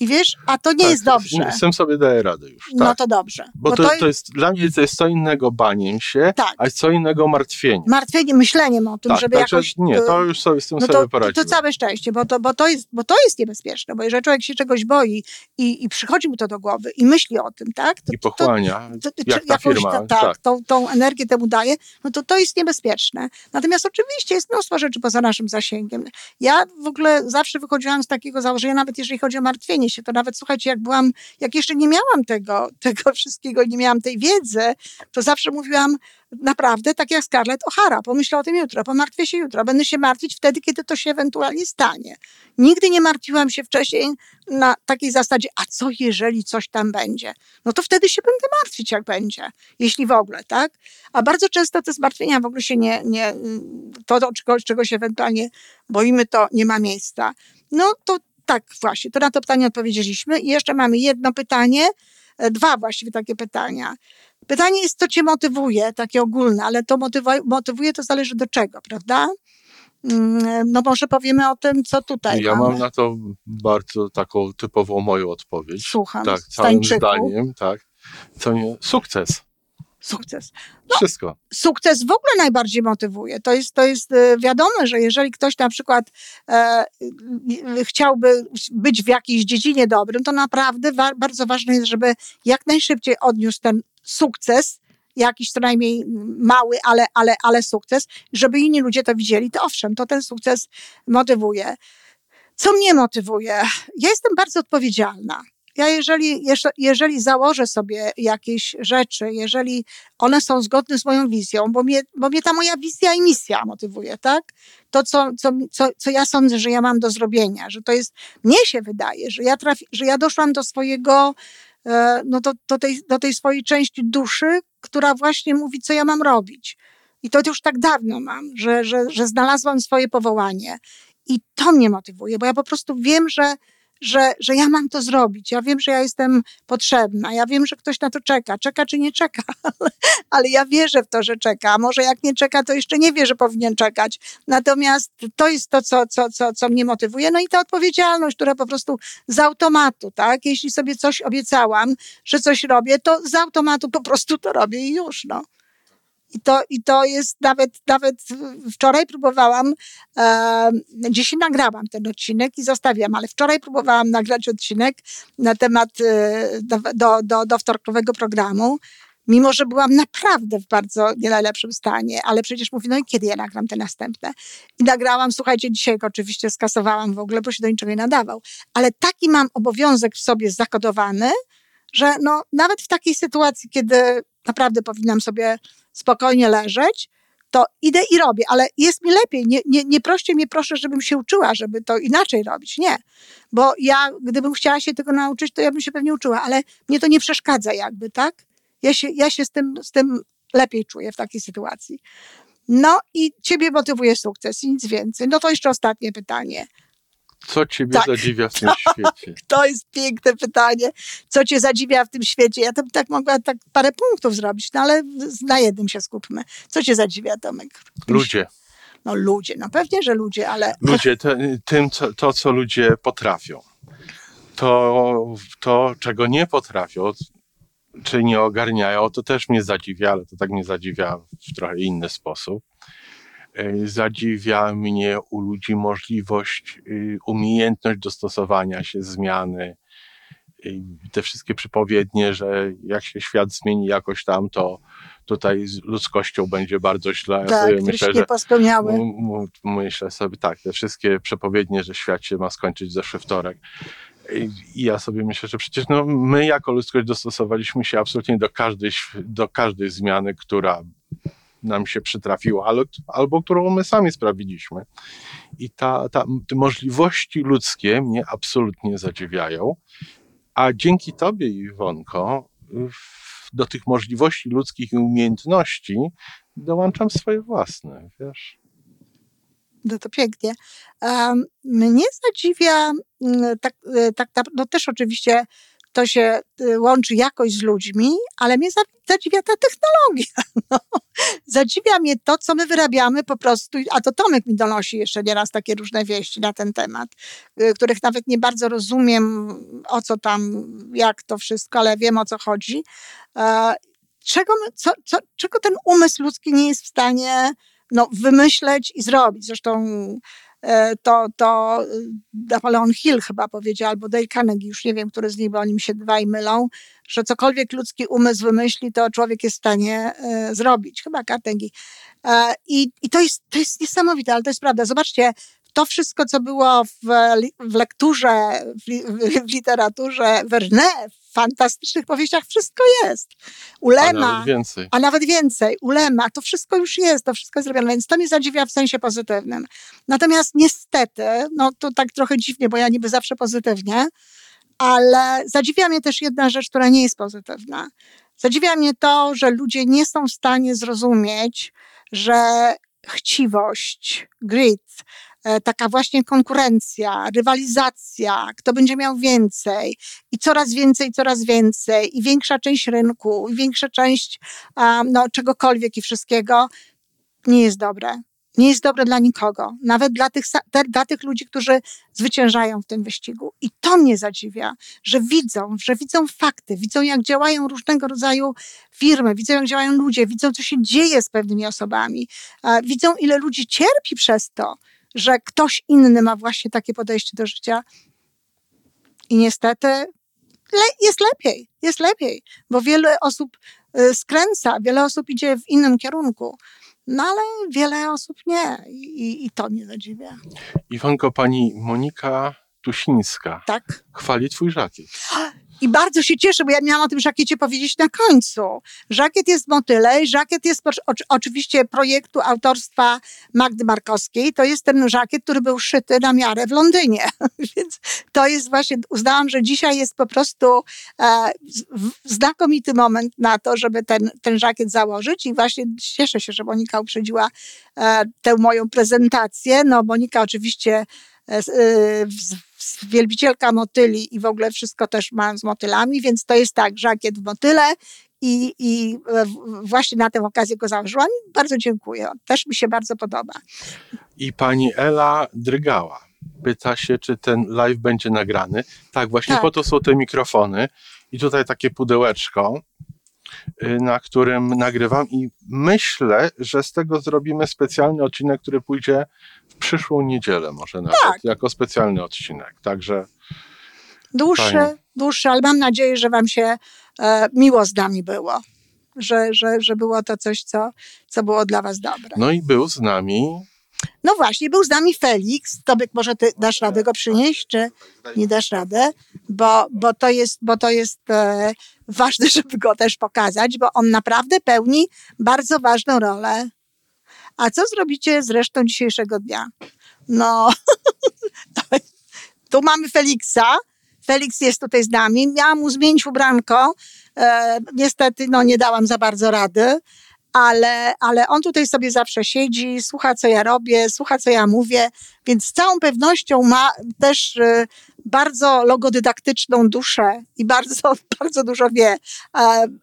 I wiesz, a to nie tak, jest dobrze. Z tym sobie daję radę już. No tak. No to dobrze. Bo, bo to, to, jest, dla mnie to jest co innego baniem się, tak. a co innego martwienie. Martwienie, myśleniem o tym, tak, żeby tak, jakoś... Nie, to już sobie z tym no to, sobie poradziłem. To całe szczęście, bo to, bo, to jest, bo to jest niebezpieczne, bo jeżeli człowiek się czegoś boi i, i przychodzi mu to do głowy i myśli o tym, tak? To, I pochłania, to, to, jak ta jakąś, firma. Ta, tak, tak. Tą, tą energię temu daje, no to to jest niebezpieczne. Natomiast oczywiście jest mnóstwo rzeczy poza naszym zasięgiem. Ja w ogóle zawsze wychodziłam z takiego założenia, nawet jeżeli chodzi o martwienie rozwijanie się. To nawet, słuchajcie, jak byłam, jak jeszcze nie miałam tego, (laughs) tego wszystkiego, nie miałam tej wiedzy, to zawsze mówiłam, naprawdę, tak jak Scarlett O'Hara, pomyślę o tym jutro, pomartwię się jutro, będę się martwić wtedy, kiedy to się ewentualnie stanie. Nigdy nie martwiłam się wcześniej na takiej zasadzie, a co jeżeli coś tam będzie? No to wtedy się będę martwić, jak będzie, jeśli w ogóle, tak? A bardzo często te zmartwienia w ogóle się nie, nie to, czego, czego się ewentualnie boimy, to nie ma miejsca. No to tak właśnie, to na to pytanie odpowiedzieliśmy. I jeszcze mamy jedno pytanie, e, dwa właściwie takie pytania. Pytanie jest, co cię motywuje, takie ogólne, ale to motywuje, motywuje to zależy do czego, prawda? Mm, no może powiemy o tym, co tutaj Ja mamy. mam na to bardzo taką typową moją odpowiedź. Słucham. Tak, całym Stańczyku. zdaniem, tak. Co nie, sukces. Sukces. Wszystko. Sukces w ogóle najbardziej motywuje. To jest, to jest e, wiadome, że jeżeli ktoś na przykład e, e, chciałby być w jakiejś dziedzinie dobrym, to naprawdę wa- bardzo ważne jest, żeby jak najszybciej odniósł ten sukces, jakiś co najmniej mały, ale, ale, ale sukces, żeby inni ludzie to widzieli, to owszem, to ten sukces motywuje. Co mnie motywuje? Ja jestem bardzo odpowiedzialna. Ja jeżeli, jeżeli założę sobie jakieś rzeczy, jeżeli one są zgodne z moją wizją, bo mnie, bo mnie ta moja wizja i misja motywuje, tak? To, co, co, co, co ja sądzę, że ja mam do zrobienia, że to jest, mnie się wydaje, że ja, trafi, że ja doszłam do swojego, e, no do, do, tej, do tej swojej części duszy, która właśnie mówi, co ja mam robić. I to już tak dawno mam, że, że, że znalazłam swoje powołanie. I to mnie motywuje, bo ja po prostu wiem, że, że, że ja mam to zrobić. Ja wiem, że ja jestem potrzebna. Ja wiem, że ktoś na to czeka. Czeka czy nie czeka, (laughs) ale, ale ja wierzę w to, że czeka. A może jak nie czeka, to jeszcze nie wie, że powinien czekać. Natomiast to jest to, co, co, co, co mnie motywuje. No i ta odpowiedzialność, która po prostu z automatu, tak? Jeśli sobie coś obiecałam, że coś robię, to z automatu po prostu to robię i już, no. I to, I to jest nawet, nawet wczoraj próbowałam, e, dzisiaj nagrałam ten odcinek i zostawiam, ale wczoraj próbowałam nagrać odcinek na temat e, do, do, do, do wtorkowego programu, mimo że byłam naprawdę w bardzo nie najlepszym stanie, ale przecież mówię, no i kiedy ja nagram te następne? I nagrałam, słuchajcie, dzisiaj go oczywiście skasowałam w ogóle, bo się do niczego nie nadawał, ale taki mam obowiązek w sobie zakodowany, że no, nawet w takiej sytuacji, kiedy naprawdę powinnam sobie spokojnie leżeć, to idę i robię, ale jest mi lepiej. Nie, nie, nie proście mnie proszę, żebym się uczyła, żeby to inaczej robić. Nie. Bo ja, gdybym chciała się tego nauczyć, to ja bym się pewnie uczyła, ale mnie to nie przeszkadza jakby, tak? Ja się, ja się z, tym, z tym lepiej czuję w takiej sytuacji. No i ciebie motywuje sukces i nic więcej. No to jeszcze ostatnie pytanie. Co ciebie Tak. zadziwia w tym (laughs) świecie? To jest piękne pytanie. Co cię zadziwia w tym świecie? Ja to bym tak mogła tak parę punktów zrobić, no ale na jednym się skupmy. Co cię zadziwia, Tomek? Ludzie. No ludzie, no pewnie, że ludzie, ale Ludzie, te, tym, co, to co ludzie potrafią. To, to, czego nie potrafią, czy nie ogarniają, to też mnie zadziwia, ale to tak mnie zadziwia w trochę inny sposób. Y, Zadziwia mnie u ludzi możliwość, y, umiejętność dostosowania się, zmiany. Te wszystkie przypowiednie, że jak się świat zmieni jakoś tam, to tutaj z ludzkością będzie bardzo źle. Tak, myślę, że Myślę sobie tak, te wszystkie przepowiednie, że świat się ma skończyć zeszły wtorek. I ja sobie myślę, że przecież no, my jako ludzkość dostosowaliśmy się absolutnie do każdej, do każdej zmiany, która nam się przytrafiła, ale, albo którą my sami sprawiliśmy. I ta, ta, te możliwości ludzkie mnie absolutnie zadziwiają. A dzięki tobie, Iwonko, do tych możliwości ludzkich i umiejętności dołączam swoje własne, wiesz? No to pięknie. Mnie zadziwia, mm, tak, e, tak, no też oczywiście to się y, łączy jakoś z ludźmi, ale mnie za- zadziwia ta technologia. (laughs) No. Zadziwia mnie to, co my wyrabiamy po prostu, a to Tomek mi donosi jeszcze nieraz takie różne wieści na ten temat, y, których nawet nie bardzo rozumiem, o co tam, jak to wszystko, ale wiem o co chodzi. E, Czego, co, co, czego ten umysł ludzki nie jest w stanie no, wymyśleć i zrobić. Zresztą to, to y, Napoleon Hill chyba powiedział, albo Dale Carnegie, już nie wiem, który z nich, bo oni się dwaj mylą, że cokolwiek ludzki umysł wymyśli, to człowiek jest w stanie e, zrobić. Chyba Carnegie. E, I, i to, jest, to jest niesamowite, ale to jest prawda. Zobaczcie, to wszystko, co było w, w lekturze, w, w literaturze Verne, w fantastycznych powieściach, wszystko jest. Ulema. A nawet więcej. A nawet więcej. Ulema, to wszystko już jest, to wszystko jest zrobione, więc to mnie zadziwia w sensie pozytywnym. Natomiast niestety, no to tak trochę dziwnie, bo ja niby zawsze pozytywnie, ale zadziwia mnie też jedna rzecz, która nie jest pozytywna. Zadziwia mnie to, że ludzie nie są w stanie zrozumieć, że chciwość, grit, taka właśnie konkurencja, rywalizacja, kto będzie miał więcej i coraz więcej, coraz więcej i większa część rynku, i większa część no, czegokolwiek i wszystkiego nie jest dobre nie jest dobre dla nikogo, nawet dla tych, dla tych ludzi, którzy zwyciężają w tym wyścigu. I to mnie zadziwia, że widzą, że widzą fakty, widzą jak działają różnego rodzaju firmy, widzą jak działają ludzie, widzą co się dzieje z pewnymi osobami, widzą ile ludzi cierpi przez to, że ktoś inny ma właśnie takie podejście do życia. I niestety jest lepiej, jest lepiej, bo wiele osób y, skręca, wiele osób idzie w innym kierunku. No ale wiele osób nie i, i to mnie zadziwia. Iwonko, pani Monika Tusińska tak? chwali twój żakiet. (gasps) I bardzo się cieszę, bo ja miałam o tym żakiecie powiedzieć na końcu. Żakiet jest motyle, żakiet jest oczywiście projektu autorstwa Magdy Markowskiej. To jest ten żakiet, który był szyty na miarę w Londynie. (laughs) Więc to jest właśnie, uznałam, że dzisiaj jest po prostu e, znakomity moment na to, żeby ten, ten żakiet założyć i właśnie cieszę się, że Monika uprzedziła e, tę moją prezentację. No Monika oczywiście wielbicielka motyli i w ogóle wszystko też mam z motylami, więc to jest tak, żakiet w motyle i, i e, właśnie na tę okazję go założyłam bardzo dziękuję. Też mi się bardzo podoba. I pani Ela Drygała pyta się, czy ten live będzie nagrany. Tak, właśnie tak. po to są te mikrofony i tutaj takie pudełeczko y, na którym nagrywam i myślę, że z tego zrobimy specjalny odcinek, który pójdzie przyszłą niedzielę może nawet, tak. jako specjalny odcinek. Także dłuższy, fajnie. dłuższy, ale mam nadzieję, że wam się e, miło z nami było. Że, że, że było to coś, co, co było dla was dobre. No i był z nami no właśnie, był z nami Felix. Tobie może ty dasz radę go przynieść, czy nie dasz radę? Bo, bo to jest, bo to jest e, ważne, (laughs) żeby go też pokazać, bo on naprawdę pełni bardzo ważną rolę a co zrobicie z resztą dzisiejszego dnia? No, (laughs) tu mamy Feliksa. Felix jest tutaj z nami. Miałam mu zmienić ubranko. E, niestety, no, nie dałam za bardzo rady ale, ale on tutaj sobie zawsze siedzi, słucha, co ja robię, słucha, co ja mówię, więc z całą pewnością ma też y, bardzo logodydaktyczną duszę i bardzo, (laughs) bardzo dużo wie.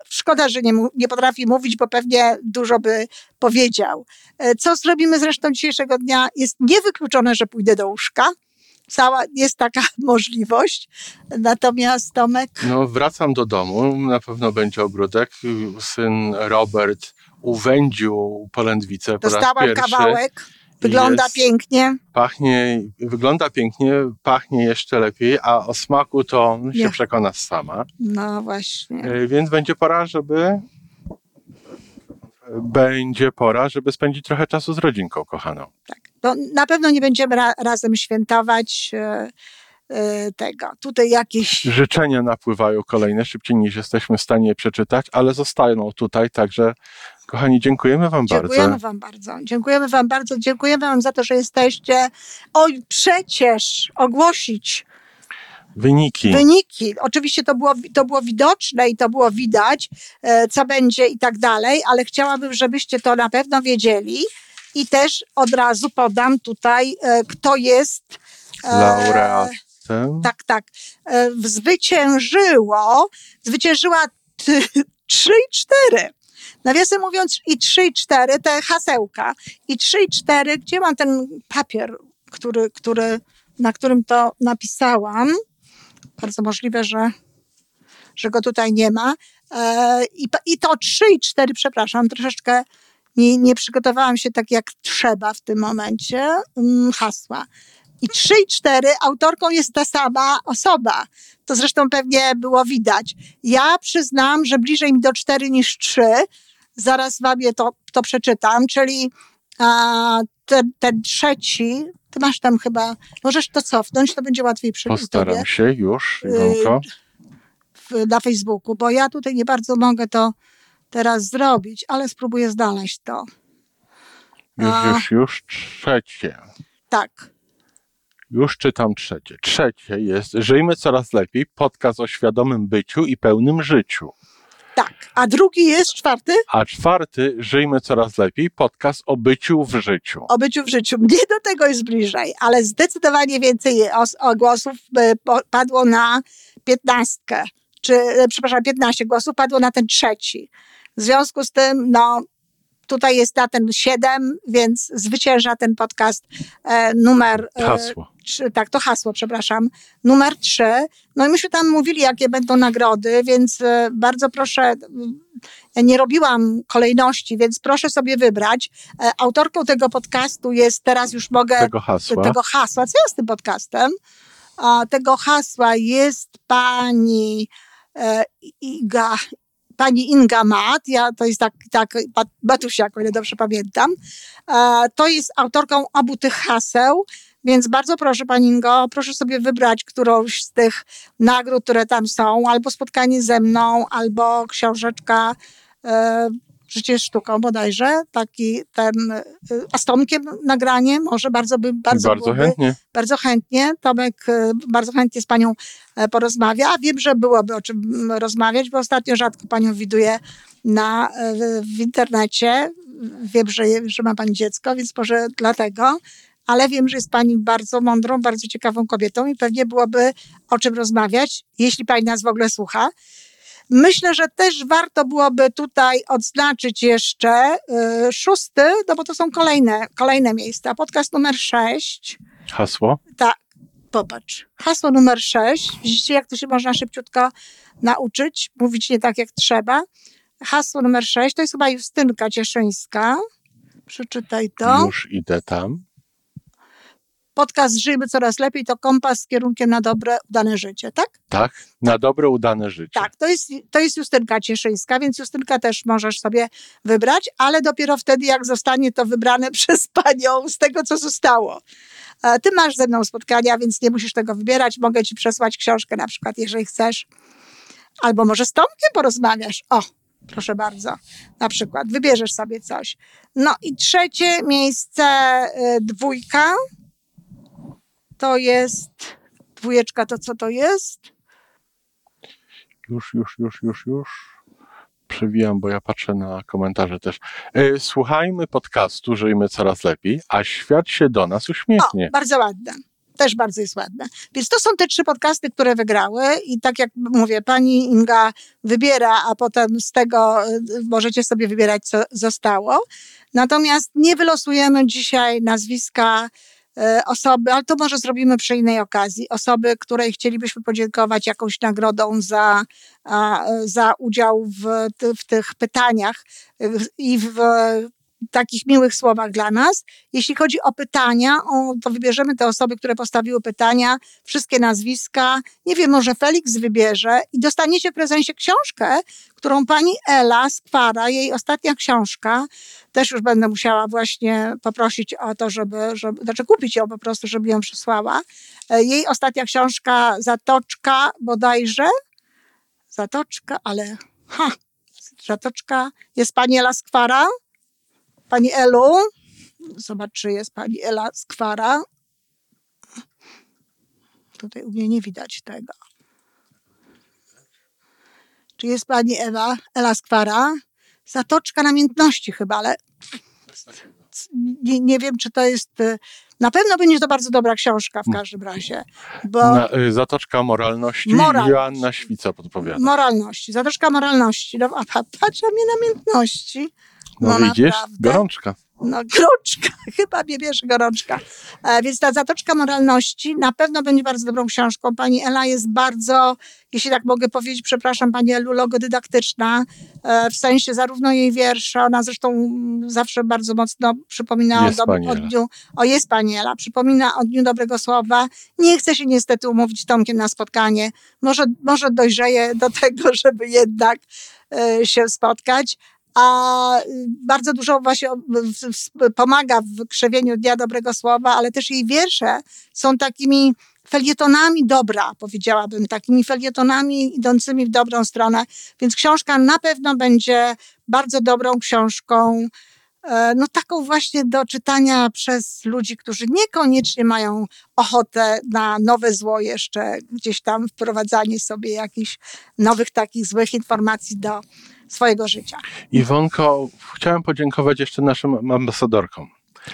Szkoda, że nie, nie potrafi mówić, bo pewnie dużo by powiedział. E, co zrobimy z resztą dzisiejszego dnia? Jest niewykluczone, że pójdę do łóżka. Cała, jest taka (laughs) możliwość. Natomiast Tomek. No, wracam do domu. Na pewno będzie ogródek. Syn Robert uwędził polędwicę po Dostałam raz pierwszy. kawałek. Wygląda jest, pięknie. Pachnie, wygląda pięknie, pachnie jeszcze lepiej, a o smaku to się Nie. przekona sama. No właśnie. E, więc będzie pora, żeby będzie pora, żeby spędzić trochę czasu z rodzinką kochaną. Tak. To na pewno nie będziemy ra razem świętować e, e, tego. Tutaj jakieś. Życzenia napływają kolejne szybciej niż jesteśmy w stanie przeczytać, ale zostają tutaj, także Kochani, dziękujemy Wam bardzo. Dziękujemy Wam bardzo. Dziękujemy Wam bardzo. Dziękujemy Wam za to, że jesteście. Oj, przecież ogłosić Wyniki. Wyniki. Oczywiście to było, to było widoczne i to było widać, e, co będzie i tak dalej, ale chciałabym, żebyście to na pewno wiedzieli. I też od razu podam tutaj, e, kto jest. E, Laureatem. Tak, tak. Zwyciężyło, zwyciężyła (laughs) trzy i cztery. Nawiasem mówiąc, i 3 i 4, te hasełka, i 3 i 4, gdzie mam ten papier, który, który, na którym to napisałam? Bardzo możliwe, że, że go tutaj nie ma. E, i, I to 3 i 4, przepraszam, troszeczkę nie, nie przygotowałam się tak jak trzeba w tym momencie, mm, hasła. I 3 i 4 autorką jest ta sama osoba. To zresztą pewnie było widać. Ja przyznam, że bliżej mi do 4 niż 3, zaraz wam je to, to przeczytam, czyli a, ten, ten trzeci, Ty masz tam chyba, możesz to cofnąć, to będzie łatwiej przy Postaram tobie. się już, Iwonko. w, na Facebooku, bo ja tutaj nie bardzo mogę to teraz zrobić, ale spróbuję znaleźć to. Już, a- już, już trzecie. Tak. Już czytam trzecie. Trzecie jest Żyjmy coraz lepiej, podcast o świadomym byciu i pełnym życiu. Tak. A drugi jest czwarty? A czwarty Żyjmy coraz lepiej, podcast o byciu w życiu. O byciu w życiu. Mnie do tego jest bliżej, ale zdecydowanie więcej głosów e, padło na piętnastkę. Czy, e, przepraszam, 15 głosów padło na ten trzeci. W związku z tym, no, tutaj jest na ten 7, więc zwycięża ten podcast e, numer e, Hasło. trzy, tak, to hasło, przepraszam, numer trzy. No i myśmy tam mówili, jakie będą nagrody, więc e, bardzo proszę, ja nie robiłam kolejności, więc proszę sobie wybrać. E, Autorką tego podcastu jest, teraz już mogę, Tego hasła. tego hasła, co ja z tym podcastem? A, tego hasła jest pani e, Iga, pani Inga Mat, ja, to jest tak, tak Bat- Batusiak, o ile dobrze pamiętam. E, to jest autorką obu tych haseł, więc bardzo proszę Pani Ingo, proszę sobie wybrać którąś z tych nagród, które tam są, albo spotkanie ze mną, albo książeczka jest sztuką bodajże, taki ten, a z Tomkiem nagranie może bardzo by, bardzo, Bardzo byłoby, chętnie. bardzo chętnie. Tomek e, bardzo chętnie z panią e, porozmawia. A wiem, że byłoby o czym rozmawiać, bo ostatnio rzadko panią widuję na, e, w internecie. Wiem, że, że ma pani dziecko, więc może dlatego. Ale wiem, że jest pani bardzo mądrą, bardzo ciekawą kobietą i pewnie byłoby o czym rozmawiać, jeśli pani nas w ogóle słucha. Myślę, że też warto byłoby tutaj odznaczyć jeszcze y, szósty, no bo to są kolejne, kolejne miejsca. Podcast numer sześć. Hasło. Tak, popatrz. Hasło numer sześć. Widzicie, jak to się można szybciutko nauczyć, mówić nie tak, jak trzeba. Hasło numer sześć to jest chyba Justynka Cieszyńska. Przeczytaj to. Już idę tam. Podcast Żyjmy Coraz Lepiej to kompas z kierunkiem na dobre, udane życie, tak? Tak? Na dobre, udane życie. Tak, to jest, to jest Justynka Cieszyńska, więc Justynka też możesz sobie wybrać, ale dopiero wtedy, jak zostanie to wybrane (laughs) przez panią z tego, co zostało. E, Ty masz ze mną spotkania, więc nie musisz tego wybierać. Mogę ci przesłać książkę na przykład, jeżeli chcesz. Albo może z Tomkiem porozmawiasz. O, proszę bardzo. Na przykład wybierzesz sobie coś. No i trzecie miejsce, y, dwójka. To jest, dwójeczka to co to jest? Już, już, już, już, już. Przewijam, bo ja patrzę na komentarze też. E, Słuchajmy podcastu, żyjmy coraz lepiej, a świat się do nas uśmiechnie. O, bardzo ładne. Też bardzo jest ładne. Więc to są te trzy podcasty, które wygrały i tak jak mówię, pani Inga wybiera, a potem z tego y, możecie sobie wybierać, co zostało. Natomiast nie wylosujemy dzisiaj nazwiska osoby, ale to może zrobimy przy innej okazji, osoby, której chcielibyśmy podziękować jakąś nagrodą za, za udział w, w tych pytaniach y, i w takich miłych słowach dla nas. Jeśli chodzi o pytania, o, to wybierzemy te osoby, które postawiły pytania, wszystkie nazwiska. Nie wiem, może Felix wybierze i dostaniecie w prezencie książkę, którą pani Ela Skwara, jej ostatnia książka, też już będę musiała właśnie poprosić o to, żeby, żeby znaczy kupić ją po prostu, żeby ją przysłała. E, Jej ostatnia książka Zatoczka bodajże. Zatoczka, ale ha, Zatoczka. Jest pani Ela Skwara? Pani Elu, zobacz, czy jest pani Ela Skwara. Tutaj u mnie nie widać tego. Czy jest pani Ewa, Ela Skwara? Zatoczka namiętności chyba, ale nie, nie wiem, czy to jest... y, Na pewno będzie to bardzo dobra książka w każdym razie, bo Na, y, Zatoczka moralności. Moralność. Joanna Świca podpowiada. moralności, zatoczka moralności. No, a pa- patrz na mnie namiętności. No, no widzisz? naprawdę. Gorączka. No, gorączka, (laughs) chyba mnie bierze gorączka. E, więc ta Zatoczka Moralności na pewno będzie bardzo dobrą książką. Pani Ela jest bardzo, jeśli tak mogę powiedzieć, przepraszam Pani Elu, logodydaktyczna, e, w sensie zarówno jej wiersze, ona zresztą mm, zawsze bardzo mocno przypomina Jest o, pani o dniu, o jest Pani Ela, przypomina o Dniu Dobrego Słowa. Nie chce się niestety umówić z Tomkiem na spotkanie. Może, może dojrzeje do tego, (laughs) żeby jednak e, się spotkać a bardzo dużo właśnie pomaga w krzewieniu Dnia Dobrego Słowa, ale też jej wiersze są takimi felietonami dobra, powiedziałabym, takimi felietonami idącymi w dobrą stronę, więc książka na pewno będzie bardzo dobrą książką, e, no taką właśnie do czytania przez ludzi, którzy niekoniecznie mają ochotę na nowe zło jeszcze, gdzieś tam wprowadzanie sobie jakichś nowych takich złych informacji do swojego życia. Iwonko, chciałem podziękować jeszcze naszym ambasadorkom.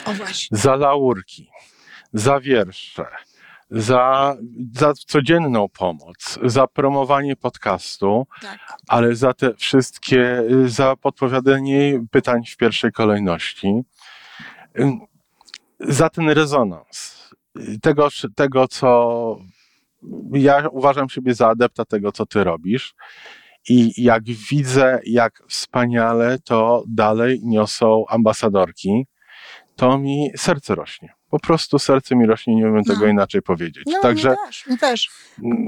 O właśnie. Za laurki, za wiersze, za, za codzienną pomoc, za promowanie podcastu, tak. ale za te wszystkie, za podpowiadanie pytań w pierwszej kolejności, za ten rezonans. Tego, tego co ja uważam siebie za adepta tego, co ty robisz. I jak widzę, jak wspaniale to dalej niosą ambasadorki, to mi serce rośnie. Po prostu serce mi rośnie, nie umiem no. tego inaczej powiedzieć. No, Także mi też, mi też.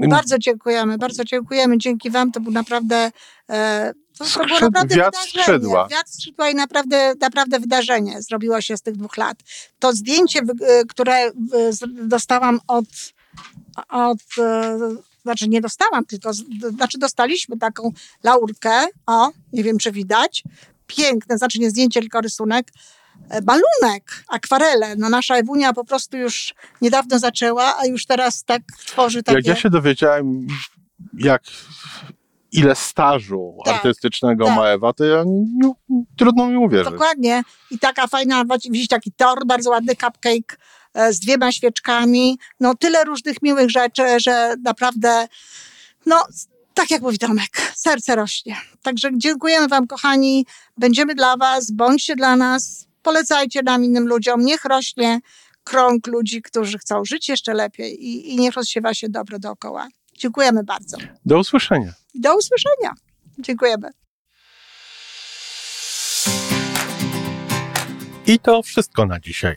Bardzo dziękujemy, bardzo dziękujemy. Dzięki Wam to był naprawdę. E, to, to było naprawdę wiatr skrzydła. Wiatr skrzydła i naprawdę, naprawdę wydarzenie zrobiło się z tych dwóch lat. To zdjęcie, e, które dostałam od, od e, znaczy nie dostałam, tylko znaczy dostaliśmy taką laurkę, o, nie wiem czy widać, piękne, znaczy nie zdjęcie, tylko rysunek, e, balunek, akwarele. No nasza Ewunia po prostu już niedawno zaczęła, a już teraz tak tworzy takie... Jak ja się dowiedziałem, jak ile stażu tak, artystycznego tak. ma Ewa, to ja, nie, trudno mi uwierzyć. Dokładnie. I taka fajna, widzisz, taki tort, bardzo ładny cupcake z dwiema świeczkami. No tyle różnych miłych rzeczy, że naprawdę, no tak jak mówi Tomek, serce rośnie. Także dziękujemy Wam, kochani. Będziemy dla Was, bądźcie dla nas, polecajcie nam innym ludziom. Niech rośnie krąg ludzi, którzy chcą żyć jeszcze lepiej i, i niech rozsiewa się dobro dookoła. Dziękujemy bardzo. Do usłyszenia. Do usłyszenia. Dziękujemy. I to wszystko na dzisiaj.